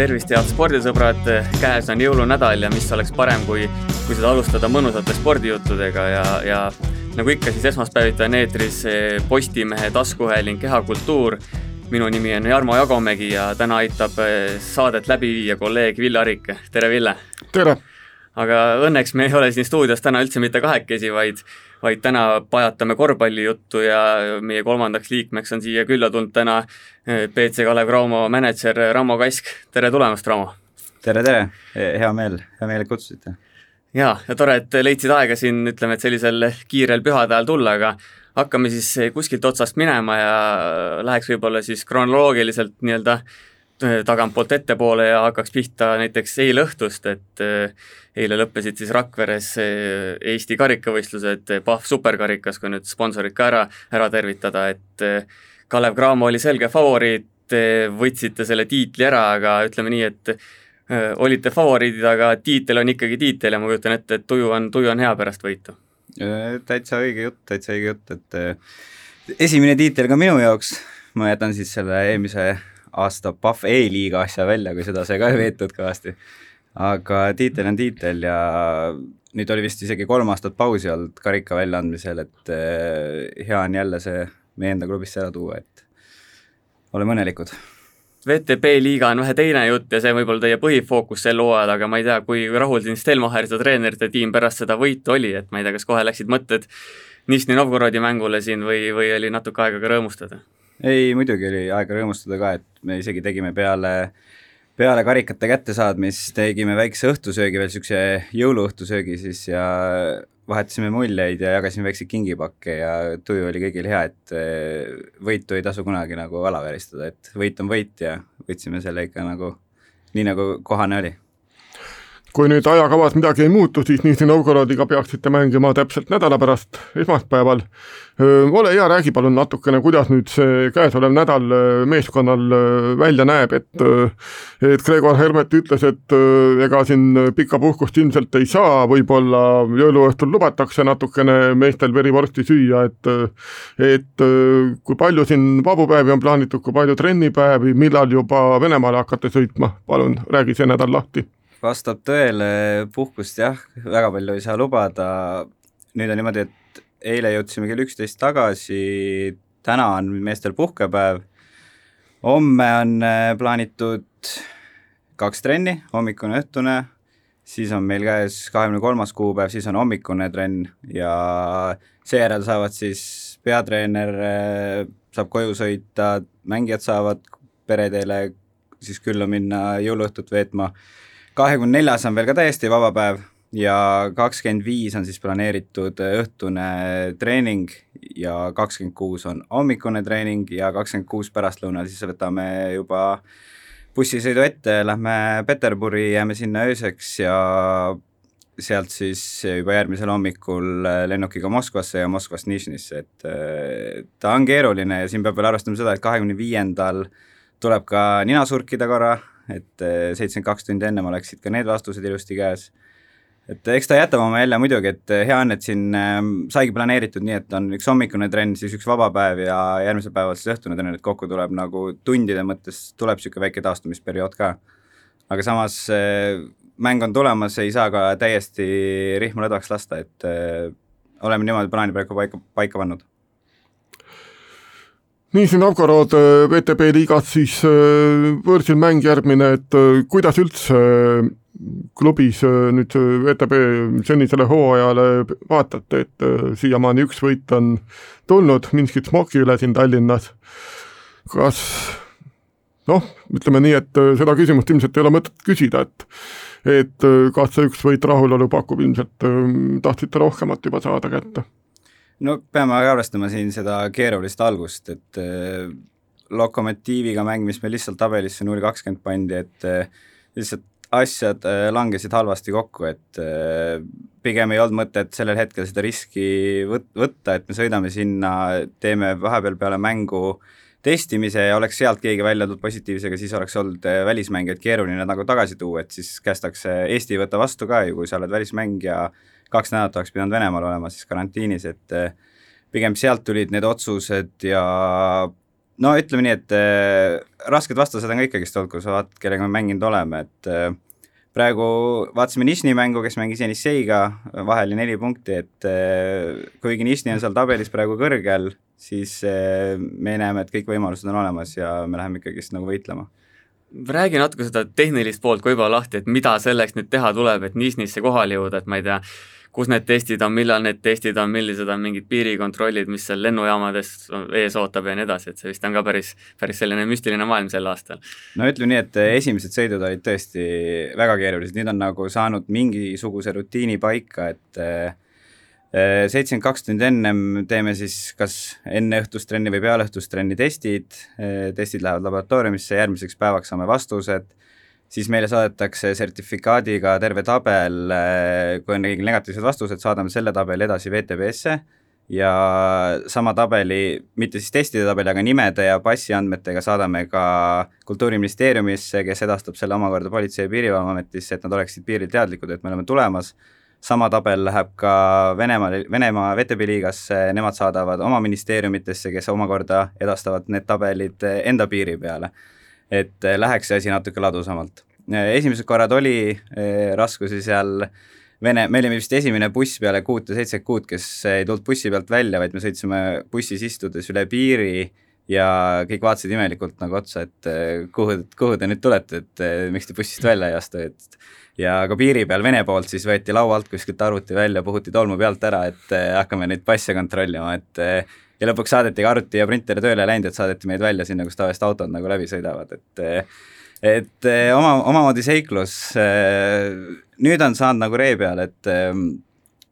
tervist, head spordisõbrad, käes on jõulunädal ja mis oleks parem, kui, kui seda alustada mõnusate spordijuttudega ja, ja nagu ikka, siis esmaspäeviti on eetris Postimehe taskuhääling Kehakultuur. minu nimi on Jarmo Jagomägi ja täna aitab saadet läbi viia kolleeg Ville Arik, tere Ville! tere! aga õnneks me ei ole siin stuudios täna üldse mitte kahekesi, vaid vaid täna pajatame korvpallijuttu ja meie kolmandaks liikmeks on siia külla tulnud täna BC eh, Kalev Cramo mänedžer Ramo Kask, tere tulemast, Ramo! tere, tere, hea meel, hea meel, et kutsusite. jaa, ja tore, et leidsid aega siin, ütleme, et sellisel kiirel pühade ajal tulla, aga hakkame siis kuskilt otsast minema ja läheks võib-olla siis kronoloogiliselt nii-öelda Äh, tagantpoolt ettepoole ja hakkaks pihta näiteks eile õhtust, et äh, eile lõppesid siis Rakveres äh, Eesti karikavõistlused, Pahv superkarikas, kui nüüd sponsorid ka ära, ära tervitada, et Kalev Cramo oli selge favoriit, võitsite selle tiitli ära, aga ütleme nii, et olite favoriidid, aga tiitel on ikkagi tiitel ja ma kujutan ette, et tuju on, tuju on hea pärast võitu. täitsa õige jutt, täitsa õige jutt, et esimene tiitel ka minu jaoks, ma jätan siis selle eelmise aasta Pahv E-liiga asja välja, kui seda sai ka veetud kõvasti. aga tiitel on tiitel ja nüüd oli vist isegi kolm aastat pausi olnud karika väljaandmisel, et eh, hea on jälle see meie enda klubisse ära tuua, et oleme õnnelikud VTB liiga on vähe teine jutt ja see on võib-olla teie põhifookus sel hooajal, aga ma ei tea, kui rahul siin Stelmacherite treenerite tiim pärast seda võitu oli, et ma ei tea, kas kohe läksid mõtted Nižni Novgorodi mängule siin või, või oli natuke aega ka rõõmustada? Ei, muidugi oli aega rõõmustada ka, et me isegi tegime peale, peale karikate kättesaadmist tegime väikse õhtusöögi veel, niisuguse jõuluõhtusöögi siis ja vahetasime muljeid ja jagasime väikseid kingipakke ja tuju oli kõigil hea, et eh, võitu ei tasu kunagi nagu alavääristada, et võit on võit ja võitsime selle ikka nagu nii, nagu kohane oli kui nüüd ajakavas midagi ei muutu, siis Nižni Novgorodiga peaksite mängima täpselt nädala pärast, esmaspäeval. ole hea, räägi palun natukene, kuidas nüüd see käesolev nädal meeskonnal välja näeb, et et Gregor Hermet ütles, et ega siin pikka puhkust ilmselt ei saa, võib-olla jõuluõhtul lubatakse natukene meestel verivorsti süüa, et et kui palju siin vabupäevi on plaanitud, kui palju trennipäevi, millal juba Venemaale hakkate sõitma, palun räägi see nädal lahti vastab tõele, puhkust jah, väga palju ei saa lubada, nüüd on niimoodi, et eile jõudsime kell üksteist tagasi, täna on meestel puhkepäev, homme on äh, plaanitud kaks trenni, hommikune, õhtune, siis on meil käes kahekümne kolmas kuupäev, siis on hommikune trenn ja seejärel saavad siis peatreener äh, saab koju sõita, mängijad saavad pereteele siis külla minna jõuluõhtut veetma kahekümne neljas on veel ka täiesti vaba päev ja kakskümmend viis on siis planeeritud õhtune treening ja kakskümmend kuus on hommikune treening ja kakskümmend kuus pärastlõunal siis võtame juba bussisõidu ette, lähme Peterburi, jääme sinna ööseks ja sealt siis juba järgmisel hommikul lennukiga Moskvasse ja Moskvast Nižnisse, et ta on keeruline ja siin peab veel arvestama seda, et kahekümne viiendal tuleb ka nina surkida korra, et eh, seitsekümmend kaks tundi ennem oleksid ka need vastused ilusti käes. et eks ta jätab oma jälje muidugi, et eh, hea on, et siin äh, saigi planeeritud nii, et on üks hommikune trenn, siis üks vaba päev ja järgmisel päeval siis õhtune trenn, et kokku tuleb nagu tundide mõttes tuleb niisugune väike taastumisperiood ka. aga samas äh, mäng on tulemas, ei saa ka täiesti rihma lõdvaks lasta, et äh, oleme niimoodi plaani praegu paika, paika pannud niiviisi Novgorod VTB liigas siis äh, võõrsil mäng järgmine, et äh, kuidas üldse äh, klubis nüüd VTB senisele hooajale vaatate, et siiamaani üks võit on tulnud Minskit Smoki üle siin Tallinnas. kas noh, ütleme nii, et seda küsimust ilmselt ei ole mõtet küsida, et et kas see üks võit rahulolu pakub, ilmselt tahtsite rohkemat juba saada kätte no peame arvestama siin seda keerulist algust, et äh, Lokomotiiviga mäng, mis meil lihtsalt tabelisse null kakskümmend pandi, et äh, lihtsalt asjad äh, langesid halvasti kokku, et pigem ei olnud mõtet sellel hetkel seda riski võt-, võtta, et me sõidame sinna, teeme vahepeal peale mängu testimise ja oleks sealt keegi välja tulnud positiivsega, siis oleks olnud välismängijaid keeruline nagu tagasi tuua, et siis kästakse, Eesti ei võta vastu ka ju, kui sa oled välismängija kaks nädalat oleks pidanud Venemaal olema siis karantiinis, et eh, pigem sealt tulid need otsused ja no ütleme nii, et äh, rasked vastased on ka ikkagist olnud, kui sa vaatad, kellega me mänginud oleme, et äh, praegu vaatasime Nišni mängu, kes mängis Jenisseiga, vahel oli neli punkti, et kuigi Nišni on seal tabelis praegu kõrgel, siis me näeme, et kõik võimalused on olemas ja me läheme ikkagist nagu võitlema. Räägi natuke seda tehnilist poolt ka juba lahti, et mida selleks nüüd teha tuleb, et Nišnisse kohale jõuda, et ma ei tea, kus need testid on, millal need testid on, millised on mingid piirikontrollid, mis seal lennujaamades ees ootab ja nii edasi, et see vist on ka päris, päris selline müstiline maailm sel aastal. no ütleme nii, et esimesed sõidud olid tõesti väga keerulised, nüüd on nagu saanud mingisuguse rutiini paika, et eh, seitsekümmend kaks tundi ennem teeme siis kas enne õhtustrenni või peale õhtustrenni testid, eh, testid lähevad laboratooriumisse, järgmiseks päevaks saame vastused siis meile saadetakse sertifikaadiga terve tabel, eh, kui on kõigil negatiivsed vastused, saadame selle tabeli edasi VTB-sse ja sama tabeli, mitte siis testide tabeli, aga nimede ja passiandmetega saadame ka Kultuuriministeeriumisse, kes edastab selle omakorda Politsei- ja Piirivalveametisse, et nad oleksid piiril teadlikud, et me oleme tulemas, sama tabel läheb ka Venemaa, Venemaa VTB liigasse, nemad saadavad oma ministeeriumitesse, kes omakorda edastavad need tabelid enda piiri peale et eh, läheks see asi natuke ladusamalt. Eh, esimesed korrad oli eh, raskusi seal Vene, me olime vist esimene buss peale kuut ja seitset kuud, kes ei tulnud bussi pealt välja, vaid me sõitsime bussis istudes üle piiri ja kõik vaatasid imelikult nagu otsa, et kuhu, kuhu te nüüd tulete, et miks te bussist välja ei astu, et ja ka piiri peal Vene poolt siis võeti laua alt kuskilt arvuti välja, puhuti tolmu pealt ära, et hakkame neid passe kontrollima, et ja lõpuks saadeti ka arvuti ja printer tööle läinud, et saadeti meid välja sinna, kus tavaliselt autod nagu läbi sõidavad, et et oma, omamoodi seiklus, nüüd on saanud nagu ree peal, et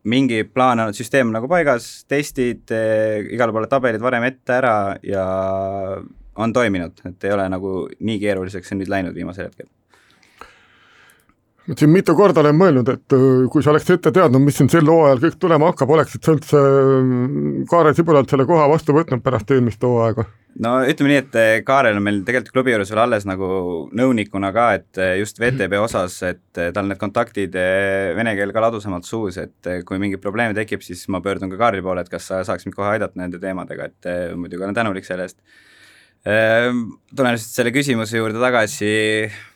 mingi plaan on, süsteem nagu paigas, testid, igale poole tabelid varem ette ära ja on toiminud, et ei ole nagu nii keeruliseks on nüüd läinud viimasel hetkel ma siin mitu korda olen mõelnud, et äh, kui sa oleks ette teadnud, mis siin sel hooajal kõik tulema hakkab, oleksid sa üldse mm, Kaare Sibulalt selle koha vastu võtnud pärast eelmist hooaega? no ütleme nii, et äh, Kaarel on meil tegelikult klubi juures veel alles nagu nõunikuna ka, et äh, just VTB osas, et tal need kontaktid vene keel ka ladusamalt suus, et kui mingeid probleeme tekib, siis ma pöördun ka Kaarli poole, et kas sa saaks mind kohe aidata nende teemadega, et muidugi olen tänulik selle eest Ehm, lihtsalt selle küsimuse juurde tagasi,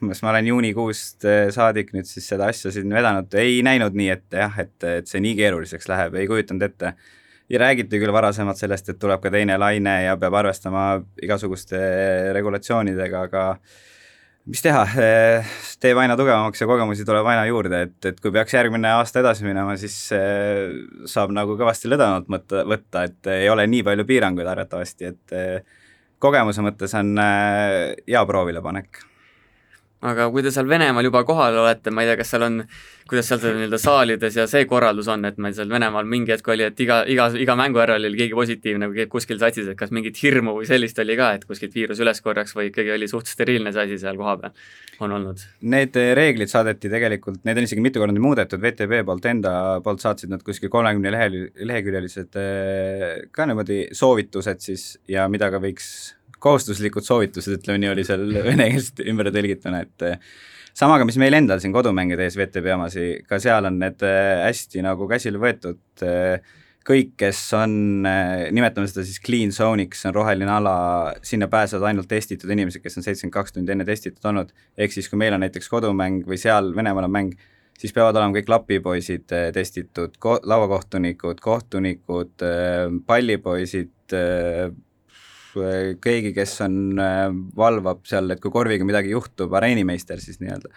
sest ma olen juunikuust eh, saadik nüüd siis seda asja siin vedanud, ei näinud nii ette jah, et, et see nii keeruliseks läheb, ei kujutanud ette. ja räägiti küll varasemalt sellest, et tuleb ka teine laine ja peab arvestama igasuguste regulatsioonidega, aga mis teha, eh, teeb aina tugevamaks ja kogemusi tuleb aina juurde, et, et kui peaks järgmine aasta edasi minema, siis eh, saab nagu kõvasti lõdvemalt mõtta, võtta, et ei ole nii palju piiranguid arvatavasti, et kogemuse mõttes on äh, hea proovilepanek aga kui te seal Venemaal juba kohal olete, ma ei tea, kas seal on, kuidas seal see nii-öelda saalides ja see korraldus on, et meil seal Venemaal mingi hetk oli, et iga, iga, iga mängu järel oli keegi positiivne või kuskil satsis, et kas mingit hirmu või sellist oli ka, et kuskilt viirus üles korjaks või ikkagi oli suht steriilne see asi seal kohapeal, on olnud? Need reeglid saadeti tegelikult, need on isegi mitu korda muudetud, VTB poolt enda poolt saatsid nad kuskil kolmekümne lehe, leheküljelised äh, ka niimoodi soovitused siis ja mida ka võiks kohustuslikud soovitused, ütleme nii, oli seal venekeelselt ümber tõlgituna, et eh, samaga, mis meil endal siin kodumängide ees VTB omasi, ka seal on need eh, hästi nagu käsile võetud, eh, kõik, kes on, nimetame seda siis clean zone'iks, see on roheline ala, sinna pääsevad ainult testitud inimesed, kes on seitsekümmend kaks tundi enne testitud olnud, ehk siis kui meil on näiteks kodumäng või seal Venemaal on mäng, siis peavad olema kõik lapipoisid testitud, ko-, lauakohtunikud, kohtunikud, pallipoisid, keegi, kes on, äh, valvab seal, et kui korviga midagi juhtub, areenimeister siis nii-öelda,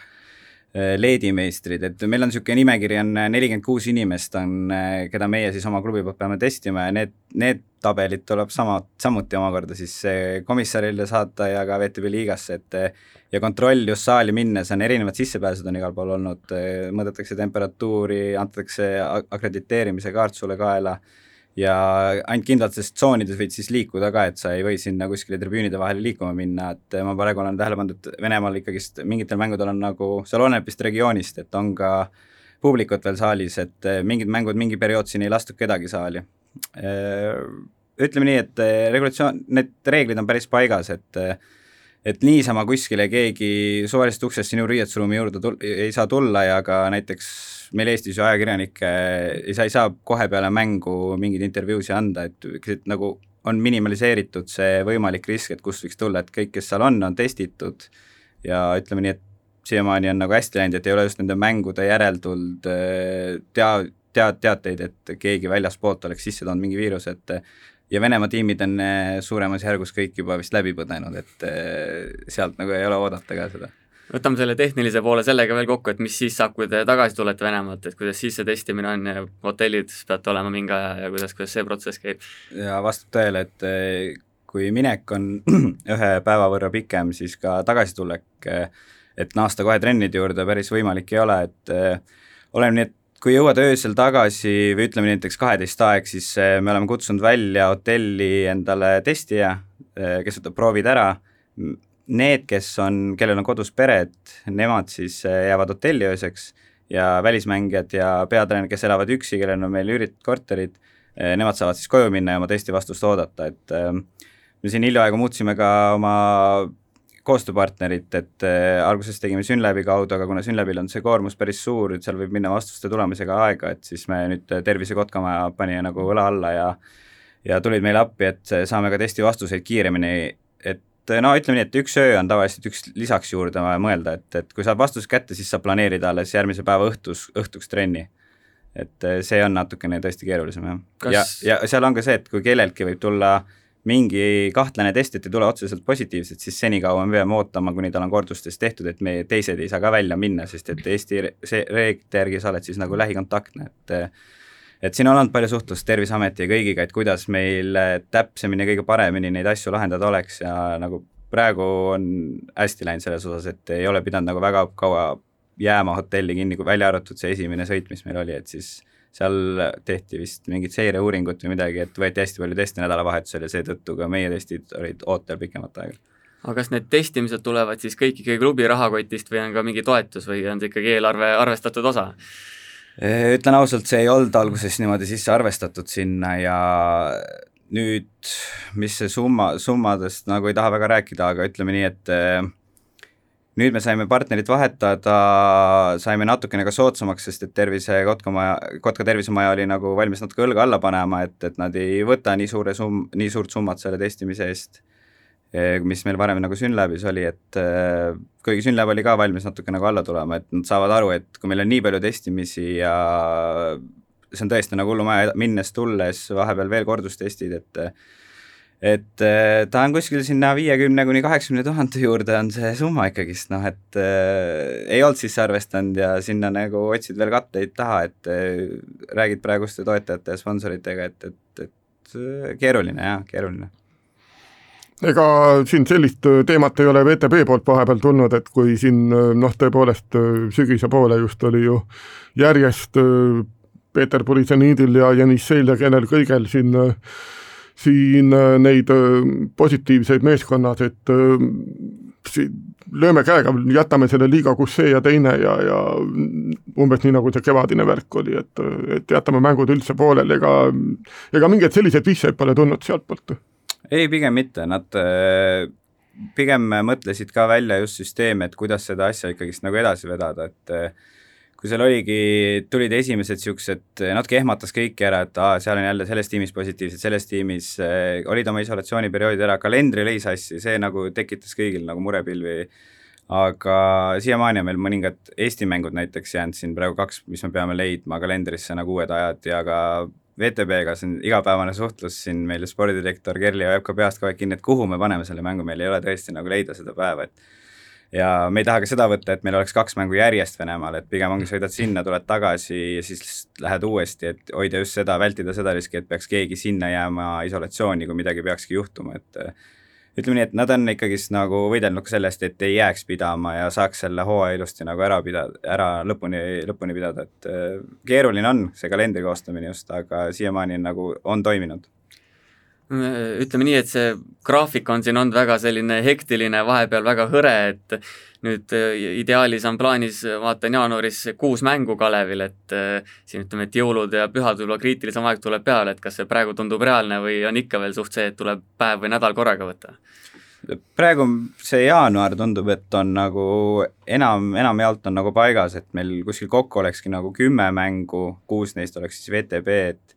äh, leedimeistrid, et meil on niisugune nimekiri, on äh, nelikümmend kuus inimest on, keda meie siis oma klubi poolt peame testima ja need, need tabelid tuleb sama, samuti omakorda siis komissarile saata ja ka VTB liigasse, et ja kontroll just saali minnes on erinevad sissepääsud on igal pool olnud, mõõdetakse temperatuuri, antakse akrediteerimise kaart sulle kaela ja ainult kindlates tsoonides võid siis liikuda ka, et sa ei või sinna kuskile tribüünide vahele liikuma minna, et ma praegu olen tähele pannud, et Venemaal ikkagist mingitel mängudel on nagu, seal oleneb vist regioonist, et on ka publikut veel saalis, et mingid mängud mingi periood siin ei lastud kedagi saali. Ütleme nii, et regulatsioon, need reeglid on päris paigas, et et niisama kuskile keegi suvalisest uksest sinu riietusruumi juurde tul-, ei saa tulla ja ka näiteks meil Eestis ju ajakirjanikke ei saa, ei saa kohe peale mängu mingeid intervjuusid anda, et, nagu on minimaliseeritud see võimalik risk, et kust võiks tulla, et kõik, kes seal on, on testitud ja ütleme nii, et siiamaani on nagu hästi läinud, et ei ole just nende mängude järel tulnud äh, tea-, tead-, teateid, et keegi väljaspoolt oleks sisse toonud mingi viiruse, et ja Venemaa tiimid on äh, suuremas järgus kõik juba vist läbi põdenud, et äh, sealt nagu ei ole oodata ka seda võtame selle tehnilise poole sellega veel kokku, et mis siis saab, kui te tagasi tulete Venemaalt, et kuidas siis see testimine on ja hotellides peate olema mingi aja ja kuidas, kuidas see protsess käib? ja vastab tõele, et äh, kui minek on ühe päeva võrra pikem, siis ka tagasitulek, et naasta kohe trennide juurde päris võimalik ei ole, et oleneb nii, et kui jõuad öösel tagasi või ütleme näiteks kaheteist aeg, siis eh, me oleme kutsunud välja hotelli endale testija, eh, kes võtab proovid ära, need, kes on, kellel on kodus pered, nemad siis eh, jäävad hotelli ööseks ja välismängijad ja peatreenerid, kes elavad üksi, kellel on meil üüritud korterid, nemad saavad siis koju minna ja oma testi vastust oodata, et me siin hiljaaegu muutsime ka oma koostööpartnerit, et äh, alguses tegime Synlabi kaudu, aga kuna Synlabil on see koormus päris suur, et seal võib minna vastuste tulemisega aega, et siis me nüüd Tervise Kotkamaja pani nagu õla alla ja ja tulid meile appi, et saame ka testi vastuseid kiiremini, et no ütleme nii, et üks öö on tavaliselt üks lisaks juurde vaja mõelda, et, et kui saad vastused kätte, siis saab planeerida alles järgmise päeva õhtus, õhtuks trenni. et see on natukene tõesti keerulisem jah Kas.... ja, ja seal on ka see, et kui kelleltki võib tulla äh, mingi kahtlane test, et ei tule otseselt positiivset, siis senikaua me peame ootama, kuni tal on kordustest tehtud, et meie teised ei saa ka välja minna, sest et Eesti see reeglite järgi sa oled siis nagu lähikontaktne, et et siin on olnud palju suhtlust Terviseameti ja kõigiga, et kuidas meil täpsemini ja kõige paremini neid asju lahendada oleks ja nagu praegu on hästi läinud selles osas, et ei ole pidanud nagu väga kaua jääma hotelli kinni, välja arvatud see esimene sõit, mis meil oli, et siis seal tehti vist mingit seireuuringut või midagi, et võeti hästi palju teste nädalavahetusel ja seetõttu ka meie testid olid ootel pikemat aega. aga kas need testimised tulevad siis kõik ikkagi klubi rahakotist või on ka mingi toetus või on see ikkagi eelarve arvestatud osa? ütlen ausalt, see ei olnud alguses niimoodi sisse arvestatud sinna ja nüüd, mis see summa, summadest nagu ei taha väga rääkida, aga ütleme nii, et nüüd me saime partnerit vahetada, saime natukene ka soodsamaks, sest et Tervise Kotkamaja, Kotka tervisemaja oli nagu valmis natuke õlga alla panema, et, et nad ei võta nii suure summ-, nii suurt summat selle testimise eest, eh, mis meil varem nagu Synlabis oli, et eh, kuigi Synlab oli ka valmis natuke nagu alla tulema, et nad saavad aru, et kui meil on nii palju testimisi ja see on tõesti nagu hullumaja minnes-tulles, vahepeal veel kordustestid, et et äh, ta on kuskil sinna viiekümne kuni kaheksakümne tuhande juurde on see summa ikkagist, noh et äh, ei olnud sisse arvestanud ja sinna nagu otsid veel katteid taha, et äh, räägid praeguste toetajate ja sponsoritega, et, et, et äh, keeruline jah, keeruline. Ega siin sellist äh, teemat ei ole VTB poolt vahepeal tulnud, et kui siin noh, tõepoolest sügise poole just oli ju järjest Peeter Purisaniidil ja Janisseil ja kellel kõigel siin äh, siin äh, neid äh, positiivseid meeskonnad, et äh, lööme käega, jätame selle liiga, kus see ja teine ja, ja umbes nii, nagu see kevadine värk oli, et, et jätame mängud üldse pooleli, ega ega mingeid selliseid vihjeid pole tulnud sealtpoolt? ei, pigem mitte, nad pigem mõtlesid ka välja just süsteemi, et kuidas seda asja ikkagist nagu edasi vedada, et kui seal oligi, tulid esimesed niisugused, natuke ehmatas kõiki ära, et aa, seal on jälle selles tiimis positiivsed, selles tiimis äh, olid oma isolatsiooniperioodid ära, kalendri lõi sassi, see nagu tekitas kõigil nagu murepilvi, aga siiamaani on meil mõningad Eesti mängud näiteks jäänud siin praegu kaks, mis me peame leidma kalendrisse nagu uued ajad ja ka VTB-ga, see on igapäevane suhtlus siin meil spordidirektor Kerli hoiab ka peast kogu aeg kinni, et kuhu me paneme selle mängu, meil ei ole tõesti nagu leida seda päeva, et ja me ei taha ka seda võtta, et meil oleks kaks mängu järjest Venemaal, et pigem ongi, sõidad sinna, tuled tagasi ja siis lähed uuesti, et hoida just seda, vältida seda riski, et peaks keegi sinna jääma isolatsiooni, kui midagi peakski juhtuma, et ütleme nii, et nad on ikkagist nagu võidelnud ka sellest, et ei jääks pidama ja saaks selle hooaja ilusti nagu ära pidada, ära lõpuni, lõpuni pidada, et keeruline on see kalendri koostamine just, aga siiamaani nagu on toiminud ütleme nii, et see graafik on siin olnud väga selline hektiline, vahepeal väga hõre, et nüüd äh, ideaalis on plaanis, vaatan jaanuaris kuus mängu Kalevil, et äh, siin ütleme, et jõulud ja pühad võib-olla kriitilisem aeg tuleb peale, et kas see praegu tundub reaalne või on ikka veel suht see, et tuleb päev või nädal korraga võtta? praegu see jaanuar tundub, et on nagu enam, enamjaolt on nagu paigas, et meil kuskil kokku olekski nagu kümme mängu, kuus neist oleks siis VTB, et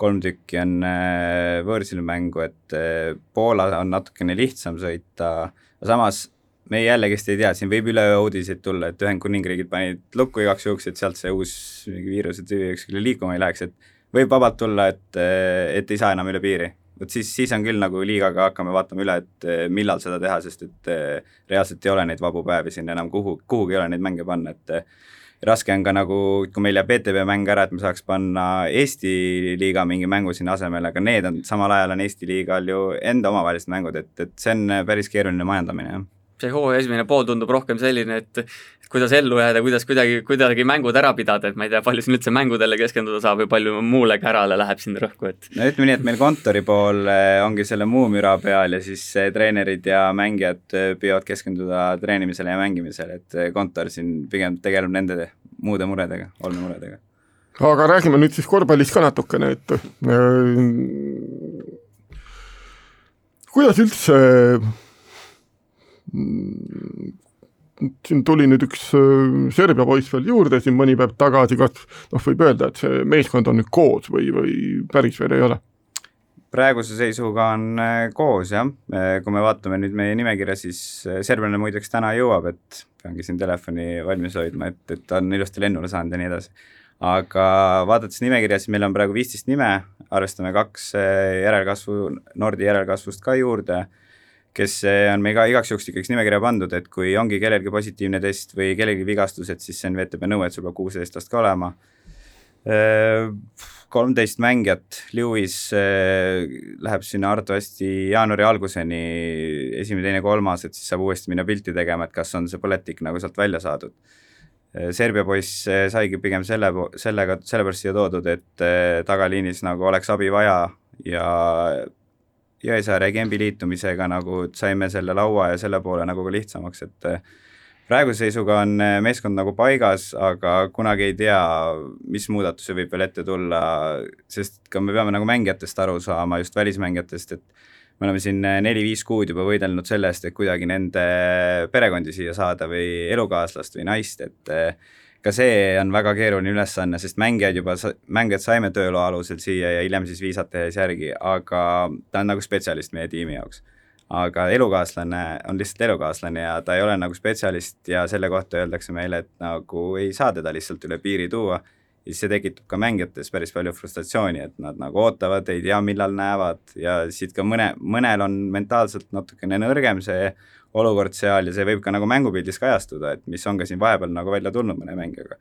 kolm tükki on äh, võõrsil mängu, et äh, Poola on natukene lihtsam sõita, samas me jällegist ei tea, siin võib üleöö uudiseid tulla, et Ühendkuningriigid panid lukku igaks juhuks, et sealt see uus mingi viiruse tüvi ükskõik liikuma ei läheks, et võib vabalt tulla, et, et ei saa enam üle piiri. vot siis, siis on küll nagu liigaga hakkame vaatama üle, et millal seda teha, sest et reaalselt ei ole neid vabu päevi siin enam kuhu, kuhugi ei ole neid mänge panna, et raske on ka nagu, kui meil jääb ETV mäng ära, et me saaks panna Eesti liiga mingi mängu sinna asemele, aga need on, samal ajal on Eesti liigal ju enda omavahelised mängud, et, et see on päris keeruline majandamine, jah. See hooaja esimene pool tundub rohkem selline, et kuidas ellu jääda, kuidas kuidagi, kuidagi mängud ära pidada, et ma ei tea, palju siin üldse mängudele keskenduda saab või palju muule kärale läheb siin rõhku, et no ütleme nii, et meil kontori pool eh, ongi selle muu müra peal ja siis eh, treenerid ja mängijad eh, püüavad keskenduda treenimisele ja mängimisele, et kontor siin pigem tegeleb nende muude muredega, olmemuredega. aga räägime nüüd siis korvpallist ka natukene, et äh, kuidas üldse äh, siin tuli nüüd üks äh, Serbia poiss veel juurde siin mõni päev tagasi, kas noh, võib öelda, et see meeskond on nüüd koos või, või päris veel ei ole? praeguse seisuga on äh, koos jah, äh, kui me vaatame nüüd meie nimekirja, siis serblane muideks täna jõuab, et peangi siin telefoni valmis hoidma, et, et on ilusti lennule saanud ja nii edasi. aga vaadates nimekirja, siis meil on praegu viisteist nime, arvestame kaks järelkasvu, Nordi järelkasvust ka juurde kes on meiega igaks juhuks ikkagi nimekirja pandud, et kui ongi kellelgi positiivne test või kellelgi vigastus, et siis see on VTB nõue, et sul peab kuusteist last ka olema. Eh, kolmteist mängijat, Lewis eh, läheb sinna arvatavasti jaanuari alguseni, esimene, teine, kolmas, et siis saab uuesti minna pilti tegema, et kas on see põletik nagu sealt välja saadud. Serbia poiss saigi pigem selle, sellega, sellepärast siia toodud, et tagaliinis nagu oleks abi vaja ja Jõesaare ja Gembi liitumisega nagu saime selle laua ja selle poole nagu ka lihtsamaks, et eh, praeguse seisuga on eh, meeskond nagu paigas, aga kunagi ei tea, mis muudatusi võib veel ette tulla, sest ka me peame nagu mängijatest aru saama, just välismängijatest, et me oleme siin eh, neli-viis kuud juba võidelnud selle eest, et kuidagi nende perekondi siia saada või elukaaslast või naist, et ka see on väga keeruline ülesanne, sest mängijad juba, mängijad saime tööloa alusel siia ja hiljem siis viisat tehes järgi, aga ta on nagu spetsialist meie tiimi jaoks. aga elukaaslane on lihtsalt elukaaslane ja ta ei ole nagu spetsialist ja selle kohta öeldakse meile, et nagu ei saa teda lihtsalt üle piiri tuua, ja siis see tekitab ka mängijates päris palju frustratsiooni, et nad nagu ootavad, ei tea, millal näevad ja siit ka mõne, mõnel on mentaalselt natukene nõrgem see olukord seal ja see võib ka nagu mängupildis kajastuda, et mis on ka siin vahepeal nagu välja tulnud mõne mängijaga.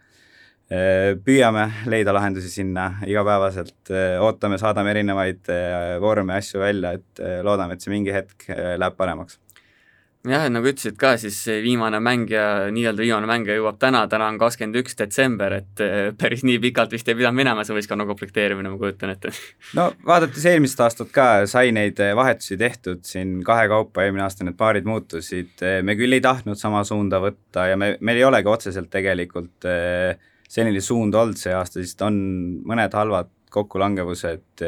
Püüame leida lahendusi sinna igapäevaselt, ootame, saadame erinevaid vorme, asju välja, et loodame, et see mingi hetk läheb paremaks jah, et nagu ütlesid ka, siis viimane mängija, nii-öelda viimane mängija jõuab täna, täna on kakskümmend üks detsember, et eh, päris nii pikalt vist ei pidanud minema see võistkonna komplekteerimine, ma kujutan ette. no vaadates eelmist aastat ka, sai neid eh, vahetusi tehtud siin kahekaupa, eelmine aasta need paarid muutusid, eh, me küll ei tahtnud sama suunda võtta ja me, meil ei olegi otseselt tegelikult selline suund olnud see aasta, sest on mõned halvad kokkulangevused,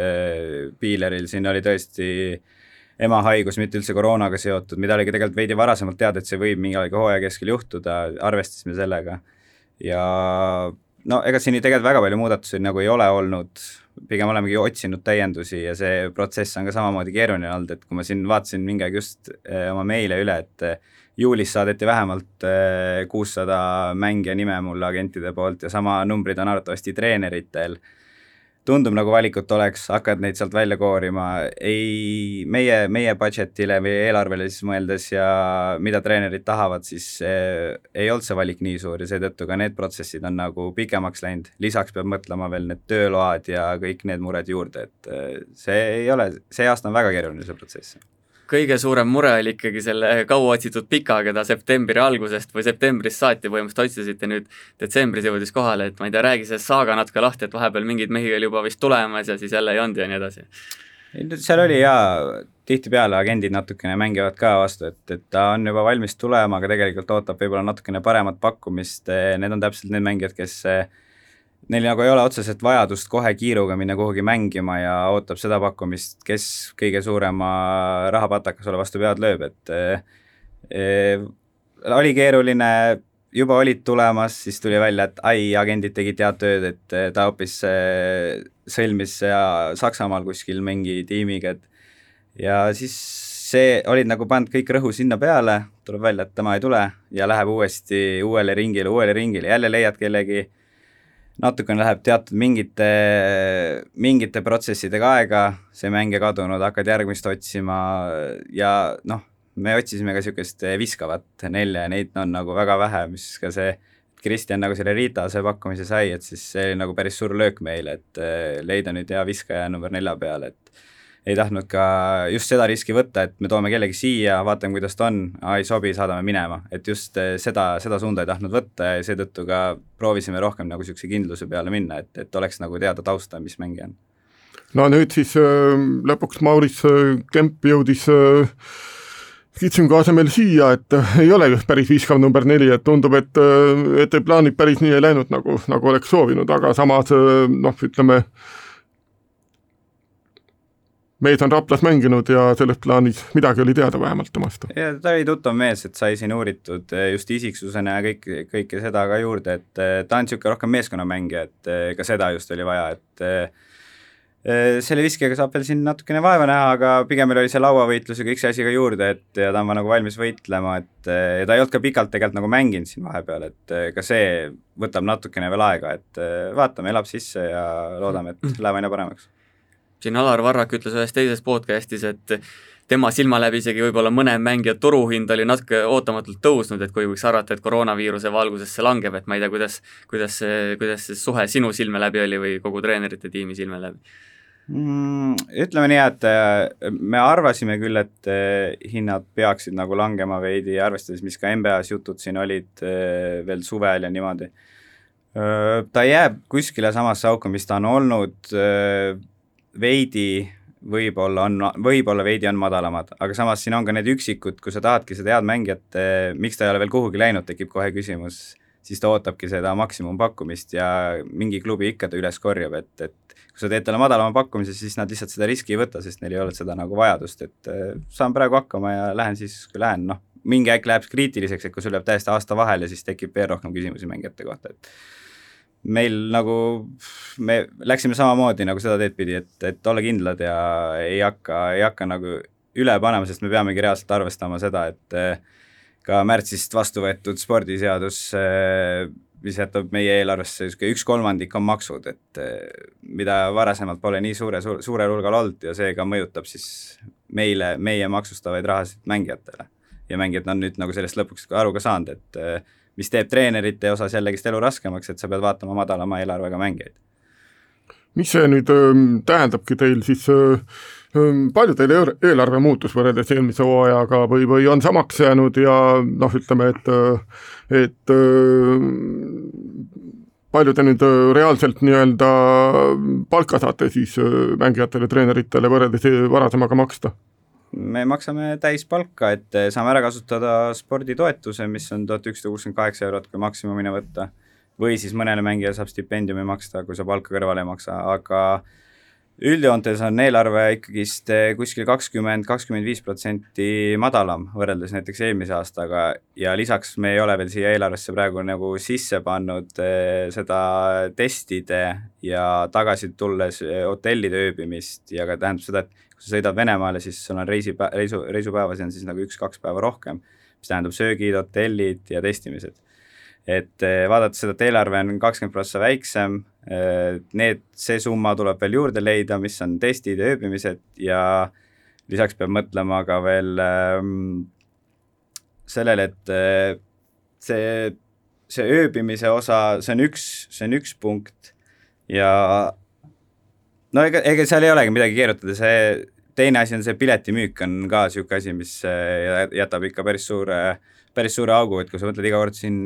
Piileril siin oli tõesti äh, ema haigus, mitte üldse koroonaga seotud, mida oli ka tegelikult veidi varasemalt teada, et see võib millalgi hooaja keskel juhtuda, arvestasime sellega. ja no ega siin tegelikult väga palju muudatusi nagu ei ole olnud, pigem olemegi otsinud täiendusi ja see protsess on ka samamoodi keeruline olnud, et kui ma siin vaatasin mingi aeg just eh, oma meile üle, et eh, juulis saadeti vähemalt eh, kuussada mängija nime mulle agentide poolt ja sama numbrid on arvatavasti treeneritel tundub nagu valikut oleks, hakkad neid sealt välja koorima, ei, meie, meie budget'ile või eelarvele siis mõeldes ja mida treenerid tahavad, siis eh, ei olnud see valik nii suur ja seetõttu ka need protsessid on nagu pikemaks läinud, lisaks peab mõtlema veel need tööload ja kõik need mured juurde, et eh, see ei ole, see aasta on väga keeruline, see protsess kõige suurem mure oli ikkagi selle kauaotsitud pika, keda septembri algusest või septembrist saati põhimõtteliselt otsisite, nüüd detsembris jõudis kohale, et ma ei tea, räägi sellest saaga natuke lahti, et vahepeal mingeid mehi oli juba vist tulemas ja siis jälle ei olnud ja nii edasi. seal oli jaa, tihtipeale agendid natukene mängivad ka vastu, et, et ta on juba valmis tulema, aga tegelikult ootab võib-olla natukene paremat pakkumist, need on täpselt need mängijad, kes neil nagu ei ole otseselt vajadust kohe kiiruga minna kuhugi mängima ja ootab seda pakkumist, kes kõige suurema rahapataka sulle vastu pead lööb, et äh, oli keeruline, juba olid tulemas, siis tuli välja, et ai, agendid tegid head tööd, et ta hoopis sõlmis Saksamaal kuskil mingi tiimiga, et ja siis see, olid nagu pannud kõik rõhu sinna peale, tuleb välja, et tema ei tule ja läheb uuesti uuele ringile, uuele ringile, jälle leiad kellegi, natukene läheb teatud mingite, mingite protsessidega aega, see mängija kadunud, hakkad järgmist otsima ja noh, me otsisime ka niisugust viskavat nelja ja neid on nagu väga vähe, mis ka see Kristjan nagu selle Ritase pakkumise sai, et siis see oli nagu päris suur löök meile, et leida nüüd hea viskaja number nelja peale, et ei tahtnud ka just seda riski võtta, et me toome kellegi siia, vaatame, kuidas ta on, ei sobi, saadame minema, et just eh, seda, seda suunda ei tahtnud võtta ja seetõttu ka proovisime rohkem nagu niisuguse kindluse peale minna, et, et oleks nagu teada tausta, mis mängija on. no nüüd siis äh, lõpuks Maurice äh, Kemp jõudis äh, Kitsingu asemel siia, et ei ole päris viskav number neli, et tundub, et, et plaanid päris nii ei läinud, nagu, nagu oleks soovinud, aga samas noh, ütleme äh, mees on Raplas mänginud ja selles plaanis midagi oli teada vähemalt temast. ja ta oli tuttav mees, et sai siin uuritud eh, just isiksusena ja kõik, kõike seda ka juurde, et eh, ta on niisugune rohkem meeskonnamängija, et eh, ka seda just oli vaja, et selle viskega saab veel siin natukene vaeva näha, aga pigem meil oli see lauavõitlus ja kõik see asi ka juurde, et ja ta on nagu valmis võitlema, et ja ta ei olnud ka pikalt tegelikult nagu mänginud siin vahepeal, et ka see võtab natukene veel aega, et vaatame, elab sisse ja loodame, et läheb aina paremaks siin Alar Varrak ütles ühes teises podcast'is, et tema silma läbi isegi võib-olla mõne mängija turuhind oli natuke ootamatult tõusnud, et kui võiks arvata, et koroonaviiruse valguses see langeb, et ma ei tea, kuidas, kuidas see, kuidas see suhe sinu silme läbi oli või kogu treenerite tiimi silme läbi mm,? Ütleme nii, et äh, me arvasime küll, et äh, hinnad peaksid nagu langema veidi, arvestades, mis ka NBA-s jutud siin olid äh, veel suvel ja niimoodi. Ta jääb kuskile samasse auku, mis ta on olnud veidi võib-olla on, võib-olla veidi on madalamad, aga samas siin on ka need üksikud, kui sa tahadki seda head mängijat, eh, miks ta ei ole veel kuhugi läinud, tekib kohe küsimus, siis ta ootabki seda maksimumpakkumist ja mingi klubi ikka ta üles korjab, et, et kui sa teed talle madalama pakkumise, siis nad lihtsalt seda riski ei võta, sest neil ei ole seda nagu vajadust, et eh, saan praegu hakkama ja lähen siis, kui lähen, noh, mingi aeg läheb kriitiliseks, et kui sul jääb täiesti aasta vahele, siis tekib veel rohkem küsimusi mängijate kohta, et meil nagu, me läksime samamoodi nagu seda teed pidi, et, et olla kindlad ja ei hakka, ei hakka nagu üle panema, sest me peamegi reaalselt arvestama seda, et eh, ka märtsist vastu võetud spordiseadus, eh, mis jätab meie eelarvesse niisugune üks kolmandik on maksud, et eh, mida varasemalt pole nii suure, suurel hulgal olnud ja seega mõjutab siis meile, meie maksustavaid rahasid mängijatele. ja mängijad on nüüd nagu sellest lõpuks aru ka saanud, et mis teeb treenerite osas jällegist elu raskemaks, et sa pead vaatama madalama eelarvega mängijaid. mis see nüüd äh, tähendabki teil siis äh, palju teil eelarve muutus võrreldes eelmise hooajaga või, või on samaks jäänud ja noh, ütleme, et, et palju te nüüd reaalselt nii-öelda palka saate siis mängijatele, treeneritele võrreldes varasemaga maksta? Me maksame täispalka, et eh, saame ära kasutada sporditoetuse, mis on tuhat ükssada kuuskümmend kaheksa eurot, kui maksimumini võtta, või siis mõnele mängijale saab stipendiumi maksta, kui sa palka kõrvale ei maksa, aga üldjoontes on eelarve ikkagist eh, kuskil kakskümmend, kakskümmend viis protsenti madalam võrreldes näiteks eelmise aastaga. Ja lisaks me ei ole veel siia eelarvesse praegu nagu sisse pannud eh, seda testide ja tagasi tulles hotellide ööbimist ja ka tähendab seda, et kui sa sõidad Venemaale, siis sul on reisi, reisu, reisupäevasi on siis nagu üks-kaks päeva rohkem, mis tähendab söögid, hotellid ja testimised. et eh, vaadates seda, et eelarve on kakskümmend prossa väiksem, eh, need, see summa tuleb veel juurde leida, mis on testid ja ööbimised ja lisaks peab mõtlema ka veel ähm, sellele, et äh, see, see ööbimise osa, see on üks, see on üks punkt ja no ega, ega seal ei olegi midagi keerutada, see teine asi on see piletimüük on ka niisugune asi, mis äh, jätab ikka päris suure, päris suure augu, et kui sa mõtled iga kord siin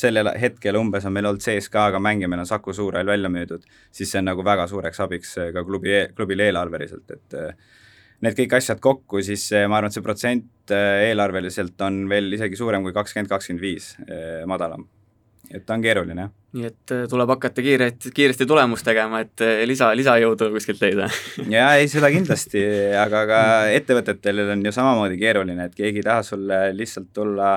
sellel hetkel umbes on meil olnud CSKA-ga mänge, meil on Saku Suurhall välja müüdud, siis see on nagu väga suureks abiks äh, ka klubi, e-, klubile eelarveliselt, et äh, need kõik asjad kokku, siis ma arvan, et see protsent eelarveliselt on veel isegi suurem kui kakskümmend, kakskümmend viis madalam. Et ta on keeruline, jah. nii et äh, tuleb hakata kiiret, kiiresti tulemust tegema, et äh, lisa, lisajõudu kuskilt leida jaa, ei seda kindlasti, aga ka ettevõtetel on ju samamoodi keeruline, et keegi ei taha sulle lihtsalt tulla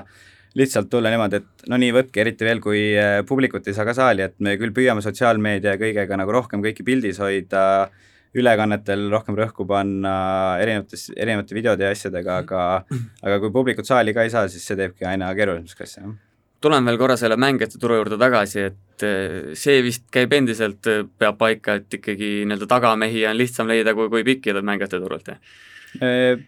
lihtsalt tulla niimoodi, et no nii, võtke, eriti veel, kui äh, publikut ei saa ka saali, et me küll püüame sotsiaalmeedia ja kõigega nagu rohkem kõiki pildis hoida, ülekannetel rohkem rõhku panna erinevates, erinevate videode ja asjadega, aga aga kui publikut saali ka ei saa, siis see teebki aina keerulisemaks asja, jah tulen veel korra selle mängijate turu juurde tagasi, et eh, see vist käib endiselt, eh, peab paika, et ikkagi nii-öelda tagamehi on lihtsam leida kui, kui pikki mängijate turult, jah? Äh,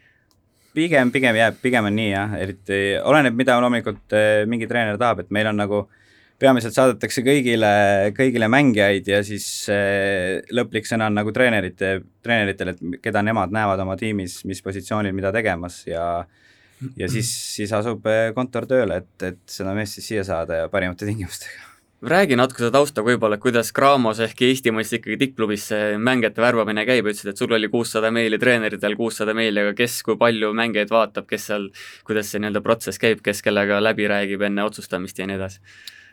pigem, pigem jääb, pigem on nii jah, eriti oleneb, mida loomulikult eh, mingi treener tahab, et meil on nagu peamiselt saadetakse kõigile, kõigile mängijaid ja siis lõplik sõna on nagu treenerite, treeneritel, et keda nemad näevad oma tiimis, mis positsioonil mida tegemas ja äh, ja siis, siis asub eh, kontor tööle, et, et seda meest siis siia saada ja parimate tingimustega. räägi natuke seda tausta võib-olla, kuidas Graamos ehk Eesti mõistes ikkagi tippklubis see mängijate värbamine käib, ütlesid, et sul oli kuussada meili treeneritel, kuussada meili, aga kes kui palju mängijaid vaatab, kes seal, kuidas see nii-öelda protsess käib, kes kellega läbi räägib enne otsustamist ja nii edasi?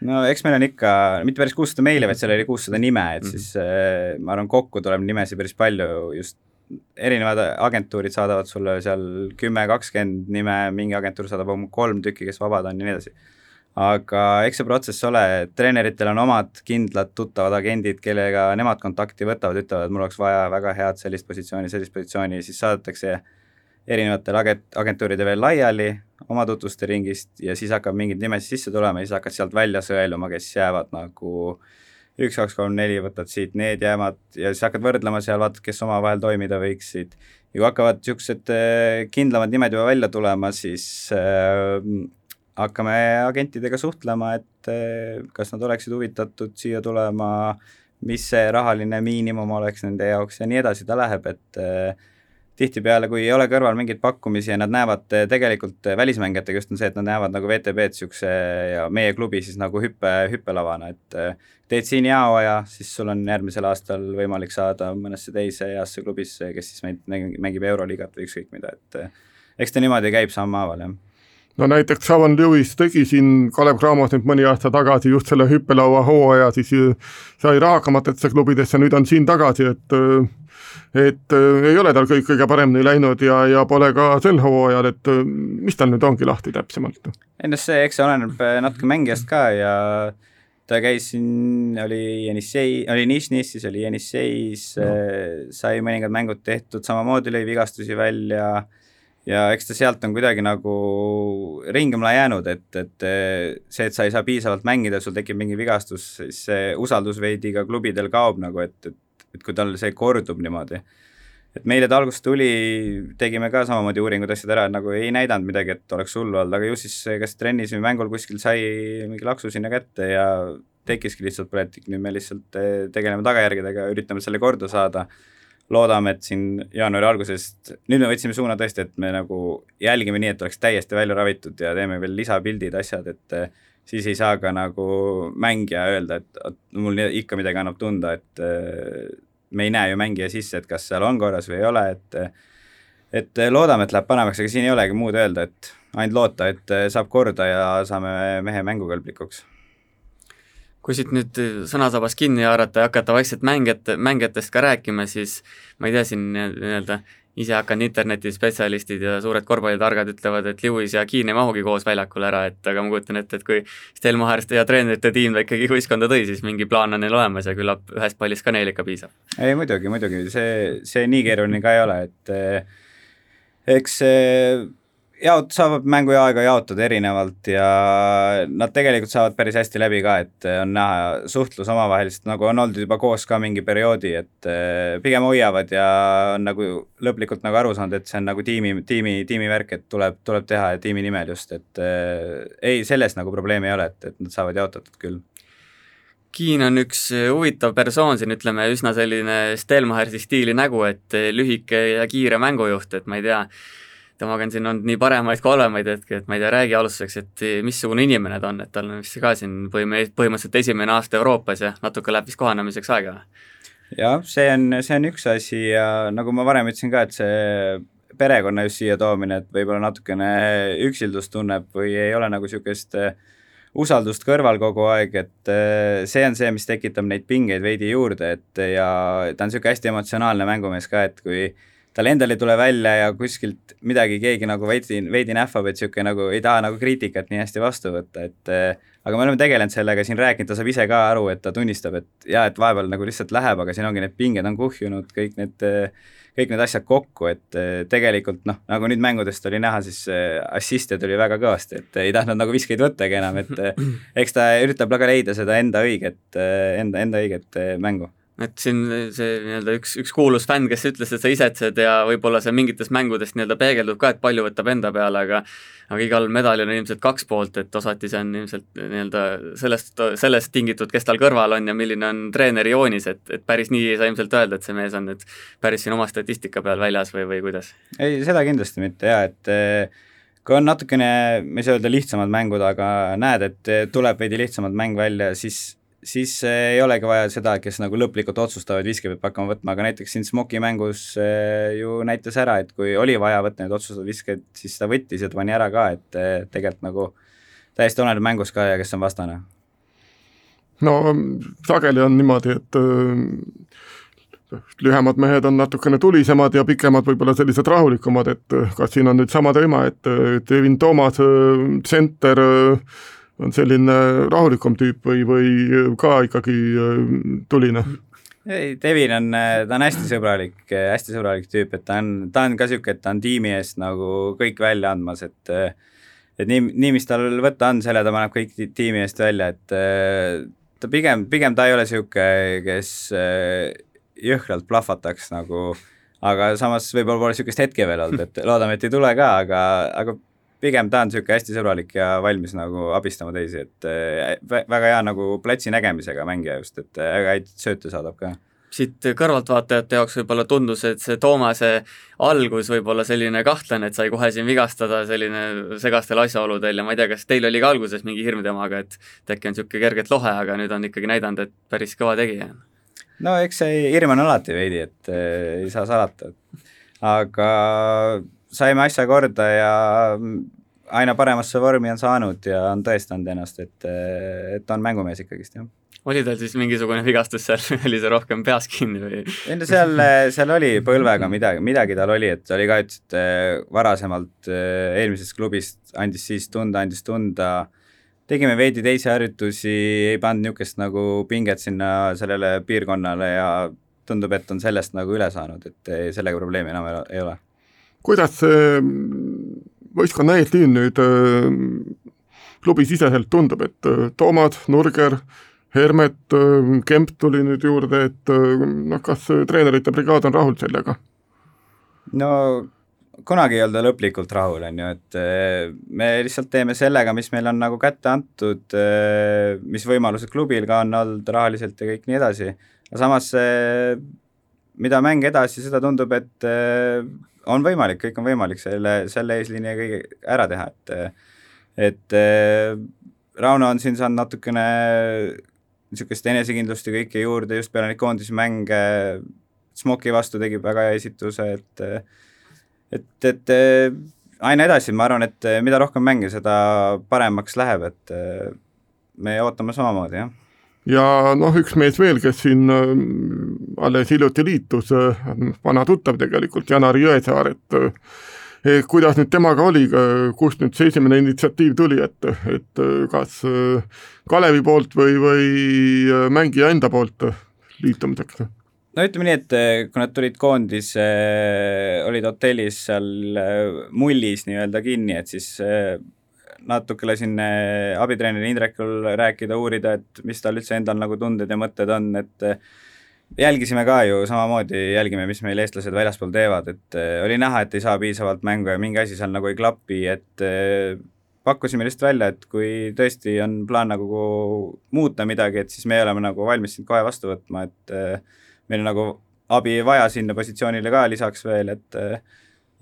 no eks meil on ikka, mitte päris kuussada meili, vaid seal oli kuussada nime, et mm -hmm. siis äh, ma arvan, kokku tuleb nimesid päris palju just erinevad agentuurid saadavad sulle seal kümme, kakskümmend nime, mingi agentuur saadab oma kolm tükki, kes vabad on ja nii edasi. aga eks see protsess ole, treeneritel on omad kindlad tuttavad agendid, kellega nemad kontakti võtavad, ütlevad, mul oleks vaja väga head sellist positsiooni, sellist positsiooni, siis saadetakse erinevatele agent, agentuuride veel laiali oma tutvuste ringist ja siis hakkab mingeid nimesid sisse tulema ja siis hakkad sealt välja sõeluma, kes jäävad nagu äh, üks, kaks, kolm, neli, võtad siit need jäämad ja siis hakkad võrdlema seal, vaatad, kes omavahel toimida võiksid. ja kui hakkavad niisugused äh, kindlamad nimed juba välja tulema, siis äh, hakkame agentidega suhtlema, et äh, kas nad oleksid huvitatud siia tulema, mis see rahaline miinimum oleks nende jaoks ja nii edasi ta läheb, et äh, tihtipeale, kui ei ole kõrval mingeid pakkumisi ja nad näevad eh, tegelikult eh, välismängijatega just on see, et nad näevad nagu VTB-d niisuguse ja meie klubi siis nagu hüppe, hüppelavana, et eh, teed siin hea hooaja, siis sul on järgmisel aastal võimalik saada mõnesse teise heasse klubisse, kes siis meid mängib Euroliigat või ükskõik mida, et eks ta niimoodi käib sammhaaval, jah no näiteks Sharon Lewis tegi siin Kalev Cramos nüüd mõni aasta tagasi just selle hüppelaua hooaja, siis sai rahakamatesse klubidesse, nüüd on siin tagasi, et et äh, ei ole tal kõik kõige paremini läinud ja, ja pole ka sel hooajal, et äh, mis tal nüüd ongi lahti täpsemalt? ei noh, see, eks see oleneb äh, natuke mängijast ka ja ta käis siin, oli Jenissei, oli Nišnis, siis oli Jenisseis no., sai mõningad mängud tehtud, samamoodi lõi vigastusi välja ja eks ta sealt on kuidagi nagu ringemale jäänud, et, et see, et sa ei saa piisavalt mängida, sul tekib mingi vigastus, siis see usaldus veidi ka klubidel kaob nagu, et, et et kui tal see kordub niimoodi. et meile ta alguses tuli, tegime ka samamoodi uuringud, asjad ära, et nagu ei näidanud midagi, et oleks hullu olnud, aga ju siis kas trennis või mängul kuskil sai mingi laksu sinna kätte ja tekkiski lihtsalt põletik, nüüd me lihtsalt eh, tegeleme tagajärgedega, üritame selle korda saada, loodame, et siin jaanuari algusest, nüüd me võtsime suuna tõesti, et me nagu jälgime nii, et oleks täiesti välja ravitud ja teeme veel lisapildid, asjad, et eh, siis ei saa ka nagu mängija öelda, et mul ikka midagi annab tunda, et äh, me ei näe ju mängija sisse, et kas seal on korras või ei ole, et et loodame, et läheb paremaks, aga siin ei olegi muud öelda, et ainult loota, et saab korda ja saame mehe mängukõlblikuks kui siit nüüd sõnasabas kinni haarata ja hakata vaikselt mängijate, mängijatest ka rääkima, siis ma ei tea, siin nii-öelda ise hakanud internetispetsialistid ja suured korvpallitargad ütlevad, et Lewis ja Keen ei mahugi koos väljakule ära, et aga ma kujutan ette, et kui Stelmacherste ja treenerite tiim ta ikkagi võistkonda tõi, siis mingi plaan on neil olemas ja küllap ühest pallist ka neil ikka piisab. ei muidugi, muidugi, see, see nii keeruline ka ei ole, et eh, eks see jaot-, saavad mänguaega jaotada erinevalt ja nad tegelikult saavad päris hästi läbi ka, et on näha suhtlus omavahelist, nagu on olnud juba koos ka mingi perioodi, et eh, pigem hoiavad ja on nagu lõplikult nagu aru saanud, et see on nagu tiimi, tiimi, tiimivärk, et tuleb, tuleb teha tiimi nimel just, et äh, ei, selles nagu probleemi ei ole, et, et nad saavad jaotatud küll. Keen on üks huvitav persoon siin, ütleme üsna selline Stelmachersi stiili nägu, et lühike ja kiire mängujuht, et ma ei tea, temaga on siin olnud nii paremaid kui halvemaid hetki, et ma ei tea, räägi alustuseks, et missugune inimene ta on, et tal on vist ka siin põhim-, põhimõtteliselt esimene aasta Euroopas ja natuke läheb vist kohanemiseks aega? jah, see on, see on üks asi ja nagu ma varem ütlesin ka, et see perekonna just siia toomine, et võib-olla natukene üksildust tunneb või ei ole nagu niisugust usaldust kõrval kogu aeg, et äh, see on see, mis tekitab neid pingeid veidi juurde, et ja ta on niisugune hästi emotsionaalne mängumees ka, et kui tal endal ei tule välja ja kuskilt midagi keegi nagu veidi, veidi nähvab, et niisugune nagu ei taha nagu kriitikat nii hästi vastu võtta, et äh, aga me oleme tegelenud sellega siin rääkinud, ta saab ise ka aru, et ta tunnistab, et jaa, et vahepeal nagu lihtsalt läheb, aga siin ongi need pinged on kuhjunud, kõik need kõik need asjad kokku, et eh, tegelikult noh, nagu nüüd mängudest oli näha, siis eh, assiste tuli väga kõvasti, et ei tahtnud nagu viskeid võttagi enam, et eh, eks ta üritab väga leida seda enda õiget, enda, enda õiget mängu et siin see nii-öelda üks, üks kuulus fänn, kes ütles, et sa isetsed ja võib-olla see mingites mängudes nii-öelda peegeldub ka, et palju võtab enda peale, aga aga igal medalil on ilmselt kaks poolt, et osati see on ilmselt nii-öelda sellest, sellest tingitud, kes tal kõrval on ja milline on treeneri joonis, et, et päris nii ei saa ilmselt öelda, et see mees on nüüd päris siin oma statistika peal väljas või, või kuidas? ei, seda kindlasti mitte jaa, et kui on natukene, saa öelda lihtsamad mängud, aga näed, et tuleb veidi lihtsamalt mäng välja, siis siis ei olegi vaja seda, kes nagu lõplikult otsustavad, viske peab hakkama võtma, aga näiteks siin Smoki mängus eh, ju näitas ära, et kui oli vaja võtta neid otsustavaid viskeid, siis ta võttis ja ta pani ära ka, et eh, tegelikult nagu täiesti oleneb mängus ka ja kes on vastane. no sageli on niimoodi, et lühemad mehed on natukene tulisemad ja pikemad võib-olla sellised rahulikumad, et kas siin on nüüd sama teema, et Devin Toomas, tsenter äh, on selline rahulikum tüüp või, või ka ikkagi äh, tuline? ei, Devin on, äh, ta on hästi sõbralik, äh, hästi sõbralik tüüp, et ta on, ta on ka niisugune, et ta on tiimi eest nagu kõik välja andmas, et et nii, nii, mis tal võtta on, selle ta paneb kõik tiimi eest välja, et ta pigem, pigem ta ei ole niisugune, kes jõhkralt plahvataks nagu, aga samas võib-olla pole niisugust hetke veel olnud, et loodame, et ei tule ka, aga, aga pigem ta on niisugune hästi sõbralik ja valmis nagu abistama teisi, et äh, väga hea nagu platsi nägemisega mängija just, et äh, väga häid sööte saadab ka siit kõrvaltvaatajate jaoks võib-olla tundus, et see Toomase algus võib olla selline kahtlane, et sai kohe siin vigastada selline segastel asjaoludel ja ma ei tea, kas teil oli ka alguses mingi hirm temaga, et äkki on niisugune kergelt lohe, aga nüüd on ikkagi näidanud, et päris kõva tegija. no eks see hirm on alati veidi, et äh, ei saa salata. aga saime asja korda ja aina paremasse vormi on saanud ja on tõestanud ennast, et, et on mängumees ikkagist, jah. Oli tal siis mingisugune vigastus seal, oli see rohkem peas kinni või? ei no seal, seal oli põlvega midagi, midagi tal oli, et oli ka, ütles, et varasemalt eelmisest klubist andis siis tunda, andis tunda, tegime veidi teisi harjutusi, ei pannud niisugust nagu pinget sinna sellele piirkonnale ja tundub, et on sellest nagu üle saanud, et sellega probleemi enam ei ole kuidas see võistkonna eesliin nüüd äh, klubisiseselt tundub, et äh, Toomad, Nurger, Hermet, Kemp tuli nüüd juurde, et noh, kas treenerite brigaad on rahul sellega? no kunagi ei olda lõplikult rahul, on ju, et me lihtsalt teeme sellega, mis meil on nagu kätte antud, mis võimalused klubil ka on olnud rahaliselt ja kõik nii edasi, aga samas mida mäng edasi, seda tundub, et on võimalik, kõik on võimalik selle, selle eesliini ja kõige ära teha, et et äh, Rauno on siin saanud natukene niisugust enesekindlust ja kõike juurde just peale neid koondismänge, Smoki vastu tegi väga hea esituse, et et, et aina edasi, ma arvan, et mida rohkem mänge, seda paremaks läheb, et me ootame samamoodi, jah. Ja noh, üks mees veel, kes siin alles hiljuti liitus, äh, vana tuttav tegelikult, Janar Jõesaar, et äh, kuidas nüüd temaga oli, kust nüüd see esimene initsiatiiv tuli, et, et kas Kalevi poolt või, või mängija enda poolt liitumiseks? no ütleme nii, et kui nad tulid koondise, olid hotellis seal mullis nii-öelda kinni, et siis natuke lasin äh, abitreeneri Indrekul rääkida, uurida, et mis tal üldse endal nagu tunded ja mõtted on, et äh, jälgisime ka ju samamoodi, jälgime, mis meil eestlased väljaspool teevad, et äh, oli näha, et ei saa piisavalt mängu ja mingi asi seal nagu ei klapi, et pakkusime lihtsalt välja, et kui tõesti on plaan nagu muuta midagi, et siis me oleme nagu valmis sind kohe vastu võtma, et meil on nagu abi vaja sinna positsioonile ka lisaks veel, et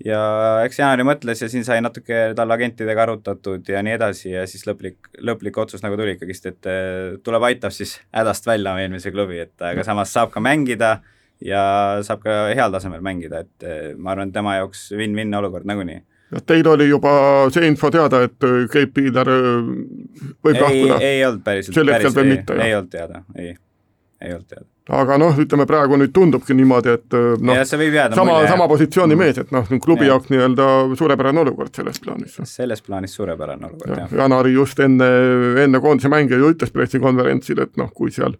ja eks Jaanari mõtles ja siin sai natuke tal agentidega arutatud ja nii edasi ja siis lõplik, lõplik otsus nagu tuli ikkagist, et eh, tuleb, aitab siis hädast välja eelmise klubi, et aga samas saab ka mängida ja saab ka heal tasemel mängida, et eh, ma arvan, et tema jaoks win-win olukord nagunii ja teil oli juba see info teada, et Keit Piiler võib ei, lahkuda? ei olnud päriselt, veel ei, ei olnud teada, ei, ei olnud teada. Aga noh, ütleme praegu nüüd tundubki niimoodi, et noh, ja võib jääda sama, sama positsiooni mees, et noh, klubi Jah. jaoks nii-öelda suurepärane olukord selles plaanis. selles plaanis suurepärane olukord, jah. Janari just enne, enne koondise mänge ju ütles pressikonverentsil, et noh, kui seal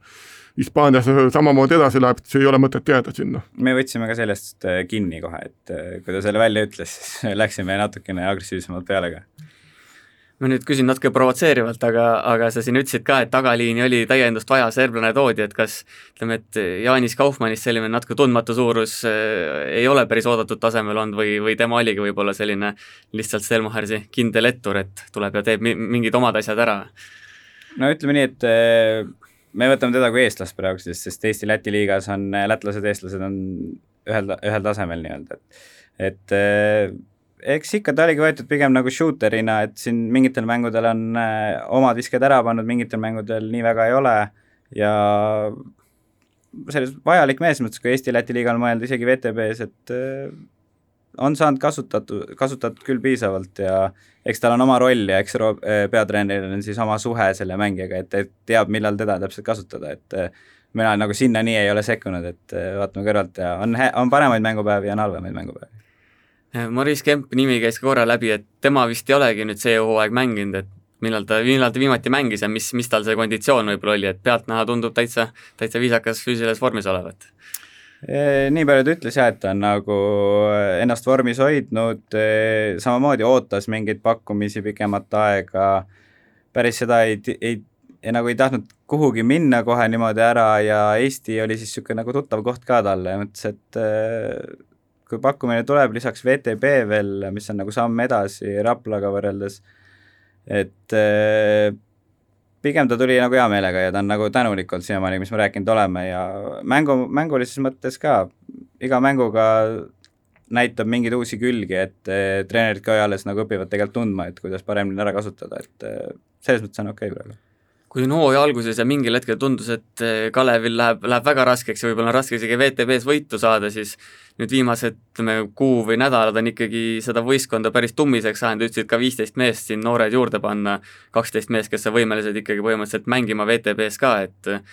Hispaanias samamoodi edasi läheb, siis ei ole mõtet jääda sinna. me võtsime ka sellest äh, kinni kohe, et äh, kui ta selle välja ütles, siis läksime natukene agressiivsemalt peale ka. Ma nüüd küsin natuke provotseerivalt, aga, aga sa siin ütlesid ka, et tagaliini oli täiendust vaja, serblane toodi, et kas ütleme, et Jaanis Kaufmannist selline natuke tundmatu suurus äh, ei ole päris oodatud tasemel olnud või, või tema oligi võib-olla selline lihtsalt Stelmachersi kindel ettur, et tuleb ja teeb mi-, mingid omad asjad ära? no ütleme nii, et äh, me võtame teda kui eestlast praegu, sest, sest Eesti-Läti liigas on äh, lätlased, eestlased on ühel, ühel tasemel nii-öelda, et et äh, eks ikka ta oligi võetud pigem nagu shooter'ina, et siin mingitel mängudel on äh, omad visked ära pannud, mingitel mängudel nii väga ei ole ja selles vajalik mees, mõttes kui Eesti-Läti liigal mõelda isegi VTB-s, et äh, on saanud kasutatud, kasutatud küll piisavalt ja eks tal on oma roll ja eks äh, peatreeneril on siis oma suhe selle mängijaga, et, et teab, millal teda täpselt kasutada, et äh, mina nagu sinna nii ei ole sekkunud, et äh, vaatame kõrvalt ja on, on paremaid mängupäevi ja on halvemaid mängupäevi. Maris Kemp nimi käis ka korra läbi, et tema vist ei olegi nüüd see hooaeg mänginud, et millal ta, millal ta viimati mängis ja mis, mis tal see konditsioon võib-olla oli, et pealtnäha tundub täitsa, täitsa viisakas füüsilises vormis olevat. Nii palju ta ütles jah, et ta on nagu ennast vormis hoidnud, samamoodi ootas mingeid pakkumisi pikemat aega, päris seda ei, ei, ei, nagu ei tahtnud kuhugi minna kohe niimoodi ära ja Eesti oli siis niisugune nagu tuttav koht ka talle ja mõtles, et äh, kui pakkumine tuleb, lisaks VTB veel, mis on nagu samm edasi Raplaga võrreldes, et äh, pigem ta tuli nagu hea meelega ja ta on nagu tänulik olnud siiamaani, mis me rääkinud oleme ja mängu, mängulises mõttes ka, iga mänguga näitab mingeid uusi külgi, et eh, treenerid ka alles nagu õpivad tegelikult tundma, et kuidas paremini ära kasutada, et eh, selles mõttes on okei okay praegu kui siin hooaja alguses ja mingil hetkel tundus, et eh, Kalevil läheb, läheb väga raskeks ja võib-olla on raske isegi VTB-s võitu saada, siis nüüd viimased, ütleme, kuu või nädalad on ikkagi seda võistkonda päris tummiseks ajanud, ütlesid ka viisteist meest siin noored juurde panna, kaksteist meest, kes on võimelised ikkagi põhimõtteliselt mängima VTB-s ka, et eh,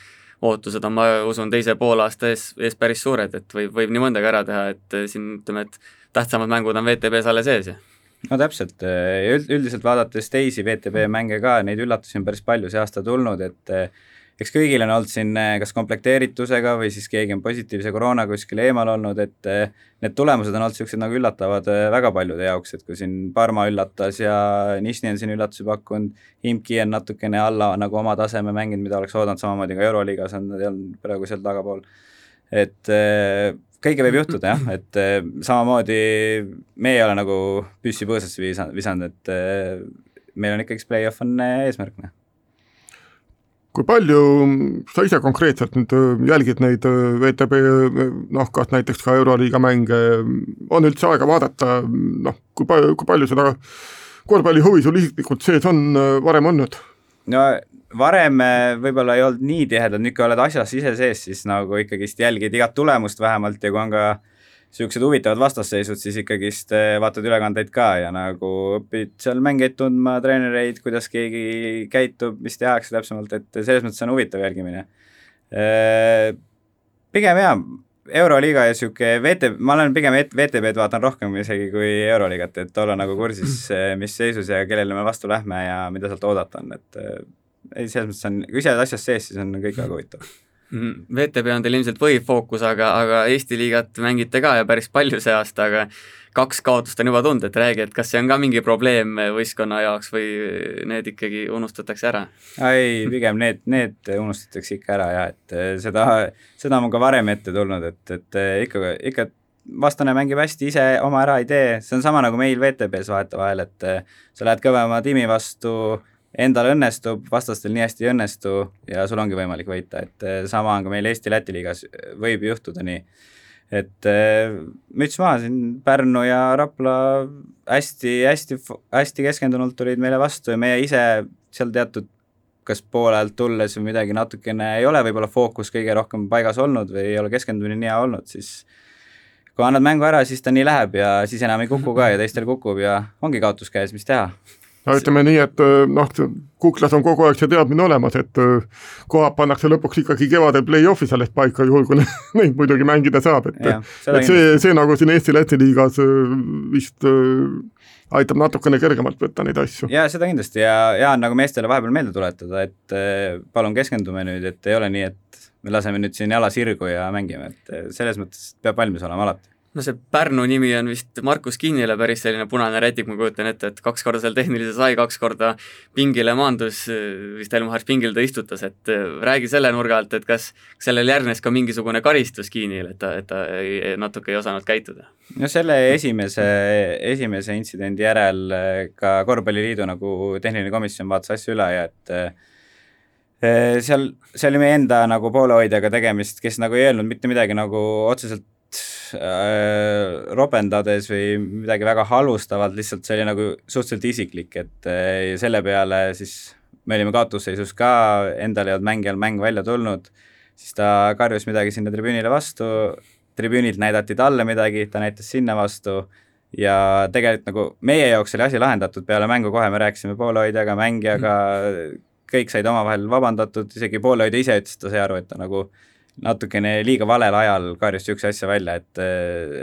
ootused on, ma usun, teise poolaasta ees, ees päris suured, et võib, võib nii mõndagi ära teha, et eh, siin ütleme, et tähtsamad mängud on VTB-s alles ees ja no täpselt, üld, üldiselt vaadates teisi VTB mänge ka, neid üllatusi on päris palju see aasta tulnud, et eh, eks kõigil on olnud siin eh, kas komplekteeritusega või siis keegi on positiivse koroona kuskil eemal olnud, et eh, need tulemused on olnud niisugused nagu üllatavad väga paljude jaoks, et kui siin Parma üllatas ja Nišni on siin üllatusi pakkunud, Imki on natukene alla nagu oma taseme mänginud, mida oleks oodanud, samamoodi ka Euroliigas on nad olnud praegu seal tagapool. et kõike võib juhtuda jah, et äh, samamoodi me ei ole nagu püssi põõsasse visanud, visanud, et äh, meil on ikkagist play-off on äh, eesmärk, noh. kui palju sa ise konkreetselt nüüd jälgid neid VTB noh, kas näiteks ka Euroliiga mänge, on üldse aega vaadata, noh, kui palju, kui palju seda korvpallihuvi sul isiklikult sees on varem olnud? No varem võib-olla ei olnud nii tihedalt, nüüd kui oled asjas ise sees, siis nagu ikkagist jälgid igat tulemust vähemalt ja kui on ka niisugused huvitavad vastasseisud, siis ikkagist vaatad ülekandeid ka ja nagu õpid seal mängijaid tundma, treenereid, kuidas keegi käitub, mis tehakse täpsemalt, et selles mõttes on huvitav jälgimine. Pigem jaa, Euroliiga ja niisugune VT, ma olen pigem VTB-d vaatan rohkem isegi kui Euroliigat, et olla nagu kursis, mis seisus ja kellele me vastu lähme ja mida sealt oodata on, et ei, selles mõttes on, kui ise oled asjas sees, siis on kõik väga huvitav. VTB on teil ilmselt põhifookus, aga, aga Eesti liigat mängite ka ja päris palju see aasta, aga kaks kaotust on juba tulnud, et räägi, et kas see on ka mingi probleem võistkonna jaoks või need ikkagi unustatakse ära? ei, pigem need, need unustatakse ikka ära jah, et seda, seda on ka varem ette tulnud, et, et ikka, ikka vastane mängib hästi, ise oma ära ei tee, see on sama nagu meil VTB-s vahetevahel, et sa lähed kõvema tiimi vastu, endal õnnestub, vastastel nii hästi ei õnnestu ja sul ongi võimalik võita, et eh, sama on ka meil Eesti-Läti liigas, võib juhtuda nii. et eh, müts maha, siin Pärnu ja Rapla hästi, hästi, keskendunult tulid meile vastu ja meie ise seal teatud kas poolelt tulles või midagi natukene ei ole võib-olla fookus kõige rohkem paigas olnud või ei ole keskendumine nii hea olnud, siis kui annad mängu ära, siis ta nii läheb ja siis enam ei kuku ka ja teistel kukub ja ongi kaotus käes, mis teha no ütleme nii, et noh, kuklas on kogu aeg see teadmine olemas, et kohad pannakse lõpuks ikkagi kevadel play-off'is alles paika, juhul kui neid muidugi mängida saab, et ja, et see, see nagu siin Eesti-Läti liigas vist aitab natukene kergemalt võtta neid asju. jaa, seda kindlasti. Ja on nagu meestele vahepeal meelde tuletada, et palun keskendume nüüd, et ei ole nii, et me laseme nüüd siin jala sirgu ja mängime, et selles mõttes peab valmis olema alati no see Pärnu nimi on vist Markus Kinnile päris selline punane rätik, ma kujutan ette, et kaks korda seal tehnilise sai, kaks korda pingile maandus, vist Elmar pingil ta istutas, et räägi selle nurga alt, et kas sellel järgnes ka mingisugune karistus Kinnile, et ta, et ta ei, natuke ei osanud käituda? no selle esimese, esimese intsidendi järel ka Korvpalliliidu nagu tehniline komisjon vaatas asja üle ja et eh, seal, see oli meie enda nagu poolehoidjaga tegemist, kes nagu ei öelnud mitte midagi nagu otseselt äh, ropendades või midagi väga halvustavat, lihtsalt see oli nagu suhteliselt isiklik, et äh, selle peale siis me olime kaotusseisus ka, endal ei olnud mängijal mäng välja tulnud, siis ta karjus midagi sinna tribüünile vastu, tribüünilt näidati talle midagi, ta näitas sinna vastu ja tegelikult nagu meie jaoks oli asi lahendatud, peale mängu kohe me rääkisime poolehoidjaga, mängijaga kõik said omavahel vabandatud, isegi poolehoidja ise ütles, et ta sai aru, et ta nagu natukene liiga valel ajal karjus niisuguse asja välja, et,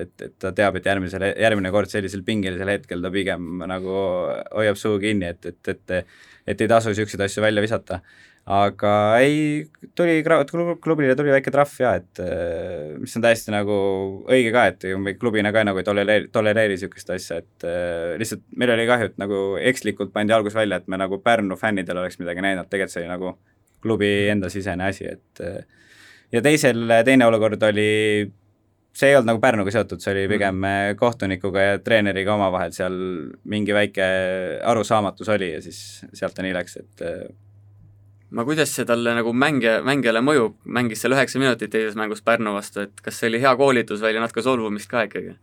et, et ta teab, et järgmisel, järgmine kord sellisel pingelisel hetkel ta pigem nagu hoiab suu kinni, et, et, et et ei tasu niisuguseid asju välja visata. aga ei, tuli, klubile tuli väike trahv ja et mis on täiesti nagu õige ka, et me klubina ka nagu ei tolereeri, tolereeri niisugust asja, et lihtsalt meil oli kahju, et nagu ekslikult pandi algus välja, et me nagu Pärnu fännidel oleks midagi näidanud, tegelikult see oli nagu klubi enda sisene asi, et ja teisel, teine olukord oli, see ei olnud nagu Pärnuga seotud, see oli mhm. pigem mm. kohtunikuga ja treeneriga omavahel seal mingi väike arusaamatus oli ja siis sealt ta nii läks, et no kuidas see talle nagu mängija, mängijale mõjub, mängis seal üheksa minutit teises mängus Pärnu vastu, et kas see oli hea koolitus või oli natuke solvumist ka ikkagi?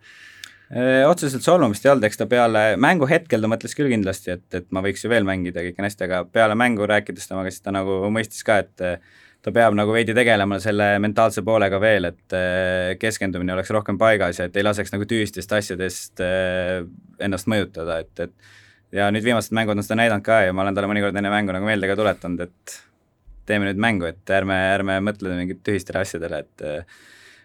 otseselt solvumist ei olnud, eks ta peale mängu hetkel ta mõtles küll kindlasti, et, et ma võiks ju veel mängida, kõik on hästi, aga peale mängu rääkides temaga, siis ta nagu mõistis ka, et ta peab nagu veidi tegelema selle mentaalse poolega veel, et äh, keskendumine oleks rohkem paigas ja et ei laseks nagu tühistest asjadest äh, ennast mõjutada, et, et ja nüüd viimased mängud on seda näidanud ka ja ma olen talle mõnikord enne mängu nagu meelde ka tuletanud, et teeme nüüd mängu, et ärme, ärme mõtle mingit tühistele asjadele, et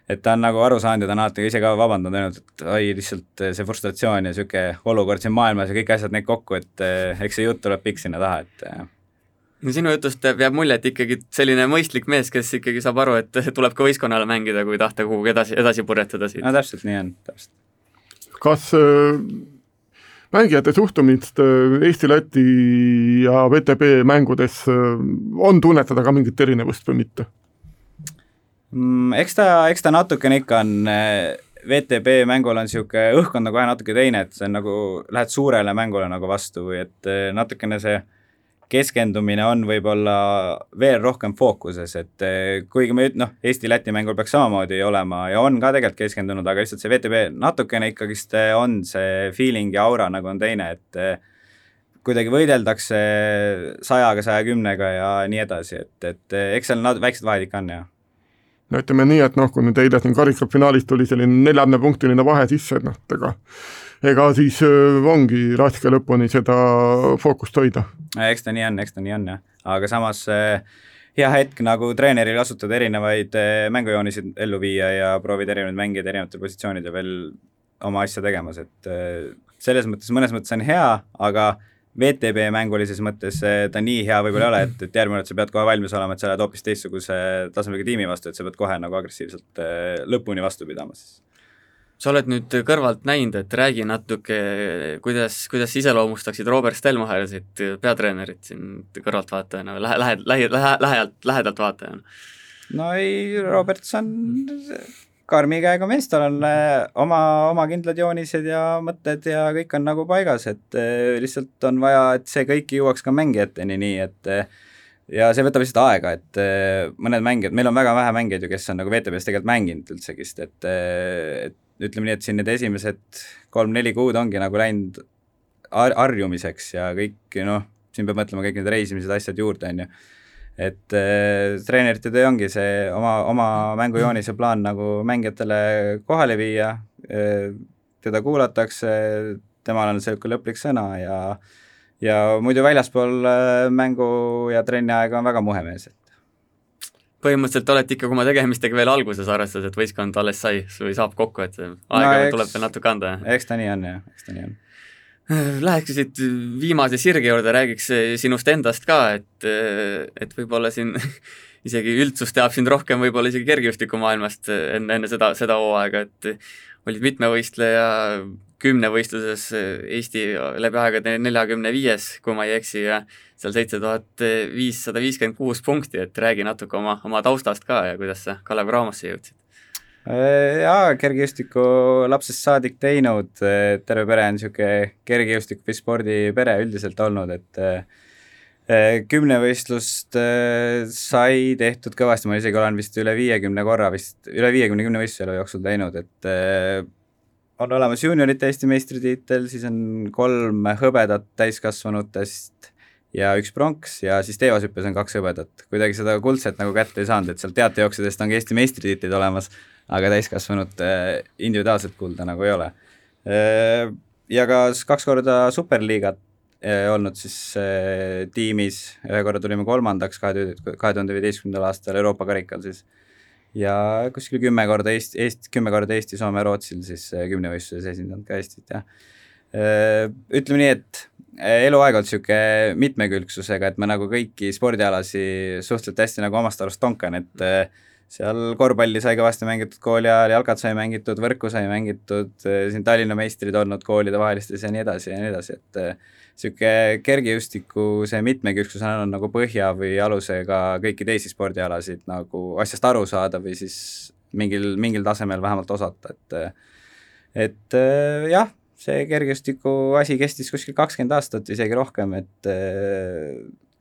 et ta on nagu aru saanud ja ta on alati ise ka vabandanud, öelnud, et oi, lihtsalt see frustratsioon ja niisugune olukord siin maailmas ja kõik asjad need kokku, et eks see jutt tuleb pikk sinna taha, et no sinu jutust jääb mulje, et ikkagi selline mõistlik mees, kes ikkagi saab aru, et tuleb ka võistkonnale mängida, kui tahta kuhugi edasi, edasi purjetada siit. no täpselt nii on, täpselt. kas äh, mängijate suhtumist äh, Eesti-Läti ja VTB mängudes äh, on tunnetada ka mingit erinevust või mitte mm,? eks ta, eks ta natukene ikka on äh, VTB mängul on niisugune õhkkond nagu kohe natuke teine, et see on nagu, lähed suurele mängule nagu vastu või et äh, natukene see keskendumine on võib-olla veel rohkem fookuses, et eh, kuigi me noh, Eesti-Läti mängul peaks samamoodi olema ja on ka tegelikult keskendunud, aga lihtsalt see VTB natukene ikkagist eh, on see feeling ja aura nagu on teine, et eh, kuidagi võideldakse sajaga, saja kümnega ja nii edasi, et, et eks seal nad, väiksed vahed ikka on, jah no ütleme nii, et noh, kui nüüd eile siin karikafinaalis tuli selline neljakümnepunktiline vahe sisse, et noh, ega ega siis ongi raske lõpuni seda fookust hoida. eks ta nii on, eks ta nii on jah, aga samas hea hetk nagu treeneril kasutada erinevaid mängujoonisid ellu viia ja proovida erinevaid mängijaid erinevatel positsioonidel veel oma asja tegemas, et selles mõttes, mõnes mõttes on hea, aga VTB mängulises mõttes ta nii hea võib-olla ei ole, et, et järgmine kord sa pead kohe valmis olema, et sa lähed hoopis teistsuguse tasemega tiimi vastu, et sa pead kohe nagu agressiivselt lõpuni vastu pidama siis sa oled nüüd kõrvalt näinud, et räägi natuke, kuidas, kuidas iseloomustaksid Robert Stelmacherit, peatreenerit siin kõrvaltvaatajana või lähe, lähe, lähe, lähe, lähedalt, lähedalt vaatajana? no ei, Roberts on karmi käega mees, tal on äh, oma, oma kindlad joonised ja mõtted ja kõik on nagu paigas, et äh, lihtsalt on vaja, et see kõik jõuaks ka mängijateni, nii et äh, ja see võtab lihtsalt aega, et mõned mängijad, meil on väga vähe mängijaid ju, kes on nagu VTV-s tegelikult mänginud üldsegist, et, et ütleme nii, et siin need esimesed kolm-neli kuud ongi nagu läinud har-, harjumiseks ja kõik noh, siin peab mõtlema kõik need reisimised, asjad juurde, on ju. Et äh, treenerite töö ongi see oma, oma mängujoonise plaan nagu mängijatele kohale viia, teda kuulatakse, temal on niisugune lõplik sõna ja ja muidu väljaspool mängu ja trenni aega on väga muhemees, et põhimõtteliselt olete ikkagi oma tegemistega veel alguses, arvestades, et võistkond alles sai või saab kokku, et aega no, eks, tuleb veel natuke anda. eks ta nii on jah, eks ta nii on. Läheks siit viimase sirge juurde, räägiks sinust endast ka, et, et võib-olla siin isegi üldsus teab sind rohkem võib-olla isegi kergejõustikumaailmast enne, enne seda, seda hooaega, et olid mitmevõistleja kümnevõistluses Eesti läbi aegade neljakümne viies, kui ma ei eksi, ja seal seitse tuhat viissada viiskümmend kuus punkti, et räägi natuke oma, oma taustast ka ja kuidas sa Kalev Cramosse jõudsid? Äh, jaa, kergejõustiku lapsest saadik teinud, terve pere on niisugune kergejõustiku või spordipere üldiselt olnud, et äh, kümnevõistlust äh, sai tehtud kõvasti, ma isegi olen vist üle viiekümne korra vist, üle viiekümne kümnevõistluse elu jooksul teinud, et on olemas juuniorite Eesti meistritiitel, siis on kolm hõbedat täiskasvanutest ja üks pronks ja siis teevashüppes on kaks hõbedat. kuidagi seda kuldset nagu kätte ei saanud, et seal teatejooksudest on ka Eesti meistritiitlid olemas, aga täiskasvanute individuaalset kulda nagu ei ole. Ja ka kaks korda superliigat eh, olnud siis tiimis, ühe korra tulime kolmandaks kahe, kahe tuhande viieteistkümnendal aastal Euroopa karikal siis ja kuskil kümme korda Eesti, Eesti, kümme korda Eesti, Soome, Rootsil siis äh, kümnevõistluses esindanud ka Eestit, jah. Äh, ütleme nii, et äh, eluaeg olnud niisugune mitmekülgsusega, et ma nagu kõiki spordialasi suhteliselt hästi nagu omast arust tonkan, et seal korvpalli sai kõvasti mängitud kooli ajal, jalkat sai mängitud, võrku sai mängitud, siin Tallinna meistrid olnud koolidevahelistes ja nii edasi ja nii edasi, et niisugune kergejõustiku see mitmekülgsus on nagu põhja või alusega kõiki teisi spordialasid nagu asjast aru saada või siis mingil, mingil tasemel vähemalt osata, et et äh, jah, see kergejõustiku asi kestis kuskil kakskümmend aastat, isegi rohkem, et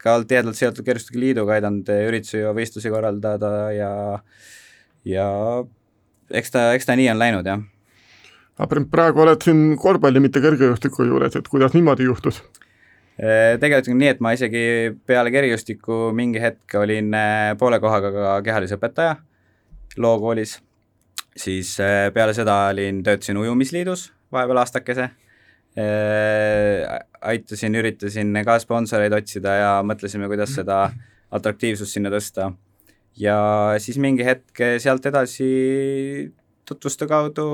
ka tihedalt seotud Kergejõustiku Liiduga aidanud üritusi ja võistlusi korraldada ja ja eks ta, eks ta nii on läinud, jah. Aga praegu oled siin korvpalli, mitte kergejõustiku juures, et kuidas niimoodi juhtus? Äh, tegelikult on nii, et ma isegi peale kergejõustikku mingi hetk olin äh, poole kohaga ka kehalisõpetaja Loo koolis, siis peale seda olin, töötasin ujumisliidus vahepeal aastakese, aitasin, üritasin ka sponsoreid otsida ja mõtlesime, kuidas seda atraktiivsust sinna tõsta. ja siis mingi hetk sealt edasi tutvuste kaudu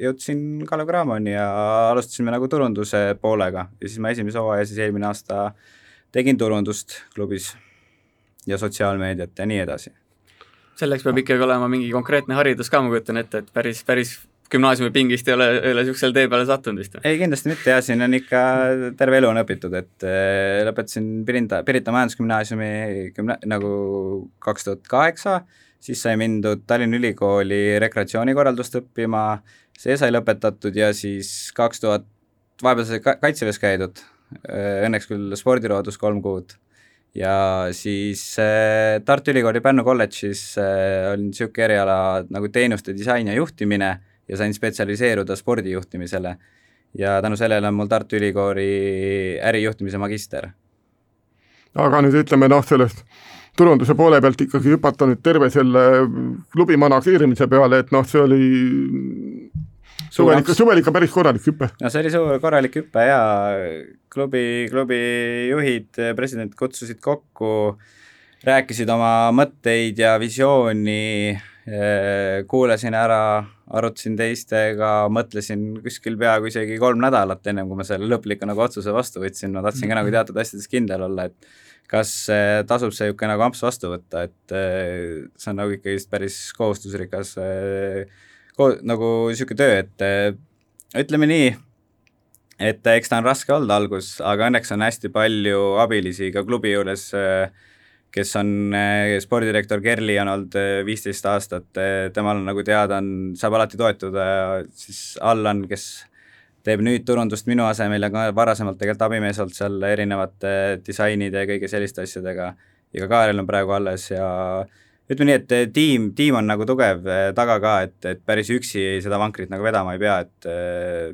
jõudsin Kalev Cramoni ja alustasime nagu turunduse poolega ja siis ma esimese hooaja siis eelmine aasta tegin turundust klubis ja sotsiaalmeediat ja nii edasi. selleks peab ikkagi olema mingi konkreetne haridus ka, ma kujutan ette, et päris, päris gümnaasiumi pingist ei ole, ei ole niisugusele tee peale sattunud vist ei, kindlasti mitte jah, siin on ikka terve elu on õpitud, et äh, lõpetasin Pirinda, Pirita Majandusgümnaasiumi gümna-, nagu kaks tuhat kaheksa siis sai mindud Tallinna Ülikooli rekreatsioonikorraldust õppima, see sai lõpetatud ja siis kaks tuhat, vahepeal sai ka kaitseväes käidud, õnneks küll spordiroodus kolm kuud, ja siis äh, Tartu Ülikooli Pärnu kolledžis äh, oli niisugune eriala nagu teenuste disain ja juhtimine ja sain spetsialiseeruda spordijuhtimisele. ja tänu sellele on mul Tartu Ülikooli ärijuhtimise magister. aga nüüd ütleme noh, sellest turunduse poole pealt ikkagi hüpata nüüd terve selle klubi manageerimise peale, et noh, see oli suvel ikka, suvel ikka päris korralik hüpe. no see oli suur korralik hüpe ja klubi, klubi juhid, president kutsusid kokku, rääkisid oma mõtteid ja visiooni, kuulasin ära, arutasin teistega, mõtlesin kuskil peaaegu isegi kolm nädalat, ennem kui ma selle lõpliku nagu otsuse vastu võtsin, ma tahtsin ka nagu teatud asjades kindel olla, et kas tasub see niisugune nagu amps vastu võtta, et äh, see on nagu ikkagist päris kohustusrikas äh, ko-, nagu niisugune töö, et äh, ütleme nii, et eks ta on raske olnud algus, aga õnneks on hästi palju abilisi ka klubi juures, kes on spordidirektor Kerli on olnud viisteist aastat, temal on nagu teada, on, saab alati toetuda siis Allan, kes teeb nüüd turundust minu asemel ja ka varasemalt tegelikult abimees olnud seal erinevate disainide ja kõige selliste asjadega ja ka Kaarel on praegu alles ja ütleme nii, et tiim, tiim on nagu tugev eh, taga ka, et, et päris üksi seda vankrit nagu vedama ei pea, et eh,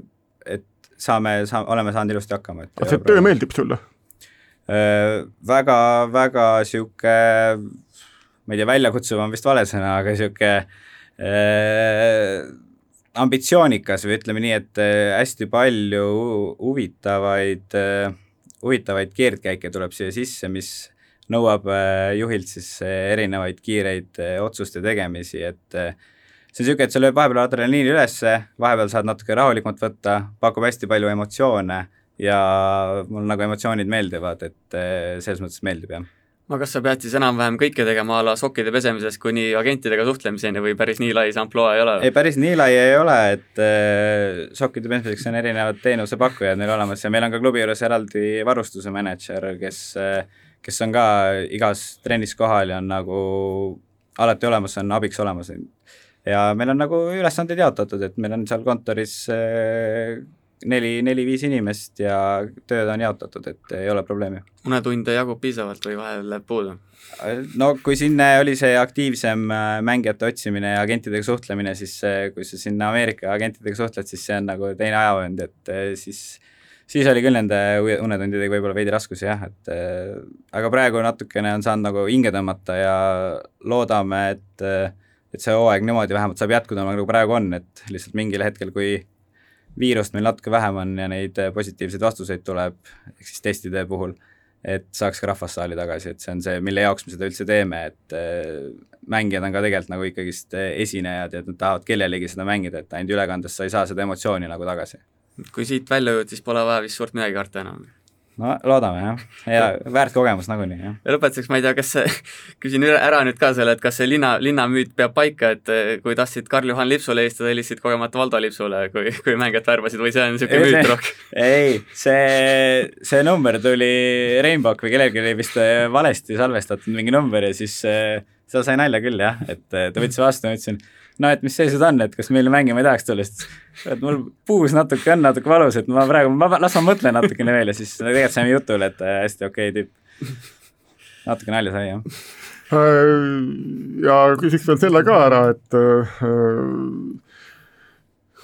et saame, saa-, oleme saanud ilusti hakkama, aga see töö meeldib sulle? Äh, väga, väga niisugune, ma ei tea, väljakutsuv on vist vale sõna, aga niisugune äh, ambitsioonikas või ütleme nii, et äh, hästi palju huvitavaid, äh, huvitavaid keerdkäike tuleb siia sisse, mis nõuab juhilt siis erinevaid kiireid otsuste tegemisi, et see on niisugune, et see lööb vahepeal adrenaliini ülesse, vahepeal saad natuke rahulikumalt võtta, pakub hästi palju emotsioone ja mul nagu emotsioonid meeldivad, et selles mõttes meeldib, jah aga kas sa pead siis enam-vähem kõike tegema a la sokkide pesemisest kuni agentidega suhtlemiseni või päris nii lai see ampluaa ei ole? ei, päris nii lai ei ole, et äh, sokkide pesemiseks on erinevad teenusepakkujad meil olemas ja meil on ka klubi juures eraldi varustuse mänedžer, kes äh,, kes on ka igas trennis kohal ja on nagu alati olemas, on abiks olemas. ja meil on nagu ülesanded jaotatud, et meil on seal kontoris äh, neli, neli-viis inimest ja tööd on jaotatud, et ei ole probleemi. unetunde jagub piisavalt või vahel läheb puudu? no kui siin oli see aktiivsem äh, mängijate otsimine ja agentidega suhtlemine, siis kui sa sinna Ameerika agentidega suhtled, siis see on nagu teine ajavöönd, et äh, siis siis oli küll nende unetundidega võib-olla veidi raskusi jah, et äh, aga praegu natukene on saanud nagu hinge tõmmata ja loodame, et et see hooaeg niimoodi vähemalt saab jätkuda, nagu praegu on, et lihtsalt mingil hetkel, kui viirust meil natuke vähem on ja neid äh, positiivseid vastuseid tuleb, ehk siis testide puhul, et saaks ka rahvassaali tagasi, et see on see, mille jaoks me seda üldse teeme, et äh, mängijad on ka tegelikult nagu ikkagist äh, esinejad ja nad tahavad kellelegi seda mängida, et ainult ülekandes sa ei saa seda emotsiooni nagu tagasi. kui siit välja jõuad, siis pole vaja vist suurt midagi karta enam no loodame jah, ja väärt kogemus nagunii, jah. ja lõpetuseks, ma ei tea, kas see, küsin ära nüüd ka selle, et kas see linna, linnamüüt peab paika, et eh, kui tahtsid Karl-Juhan Lipsule helistada, helistasid kogemata Valdo Lipsule, kui, kui mängijat värbasid või see on niisugune müüt rohkem? ei, see, see number tuli Rainbow või kellelgi oli vist eh, valesti salvestatud mingi number ja siis äh, seal sai nalja küll jah, et ta võttis vastu ja ütlesin no et mis seisud on, et kas meile mängima ei tahaks tulla, siis et mul puus natuke on natuke valus, et ma praegu, ma las ma mõtlen natukene veel ja siis tegelikult saime jutule, et äh, hästi okei okay, tüüp. natuke nalja sai jah. Äh, ja küsiks veel selle ka ära, et äh,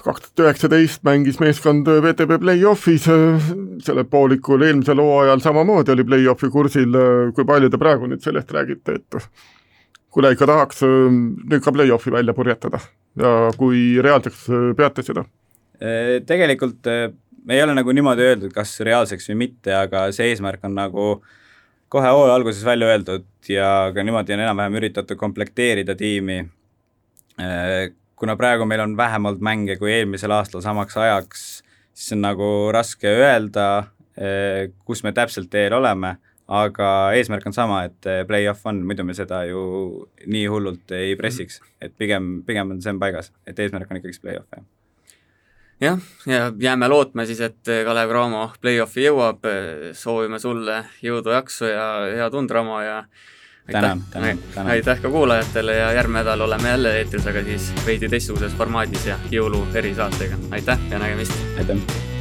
kaks tuhat üheksateist mängis meeskond VTB play-off'is, selle poolikul eelmisel hooajal samamoodi oli play-off'i kursil, kui palju te praegu nüüd sellest räägite, et kuule ikka tahaks nüüd ka play-off'i välja purjetada ja kui reaalseks peate seda? Tegelikult ei ole nagu niimoodi öeldud, kas reaalseks või mitte, aga see eesmärk on nagu kohe hooaja alguses välja öeldud ja ka niimoodi on enam-vähem üritatud komplekteerida tiimi. kuna praegu meil on vähemalt mänge kui eelmisel aastal samaks ajaks, siis on nagu raske öelda, kus me täpselt teel oleme aga eesmärk on sama, et eh, play-off on, muidu me seda ju nii hullult ei pressiks, et pigem, pigem on see on paigas, et eesmärk on ikkagist play-off, jah. Jah, ja jääme lootma siis, et Kalev Cramo play-off'i jõuab, soovime sulle jõudu, jaksu ja head und, Ramo ja tänan, tänan, tänan. aitäh ka kuulajatele ja järgmine nädal oleme jälle eetris, aga siis veidi teistsuguses formaadis ja jõulu erisaatega, aitäh ja nägemist! aitäh!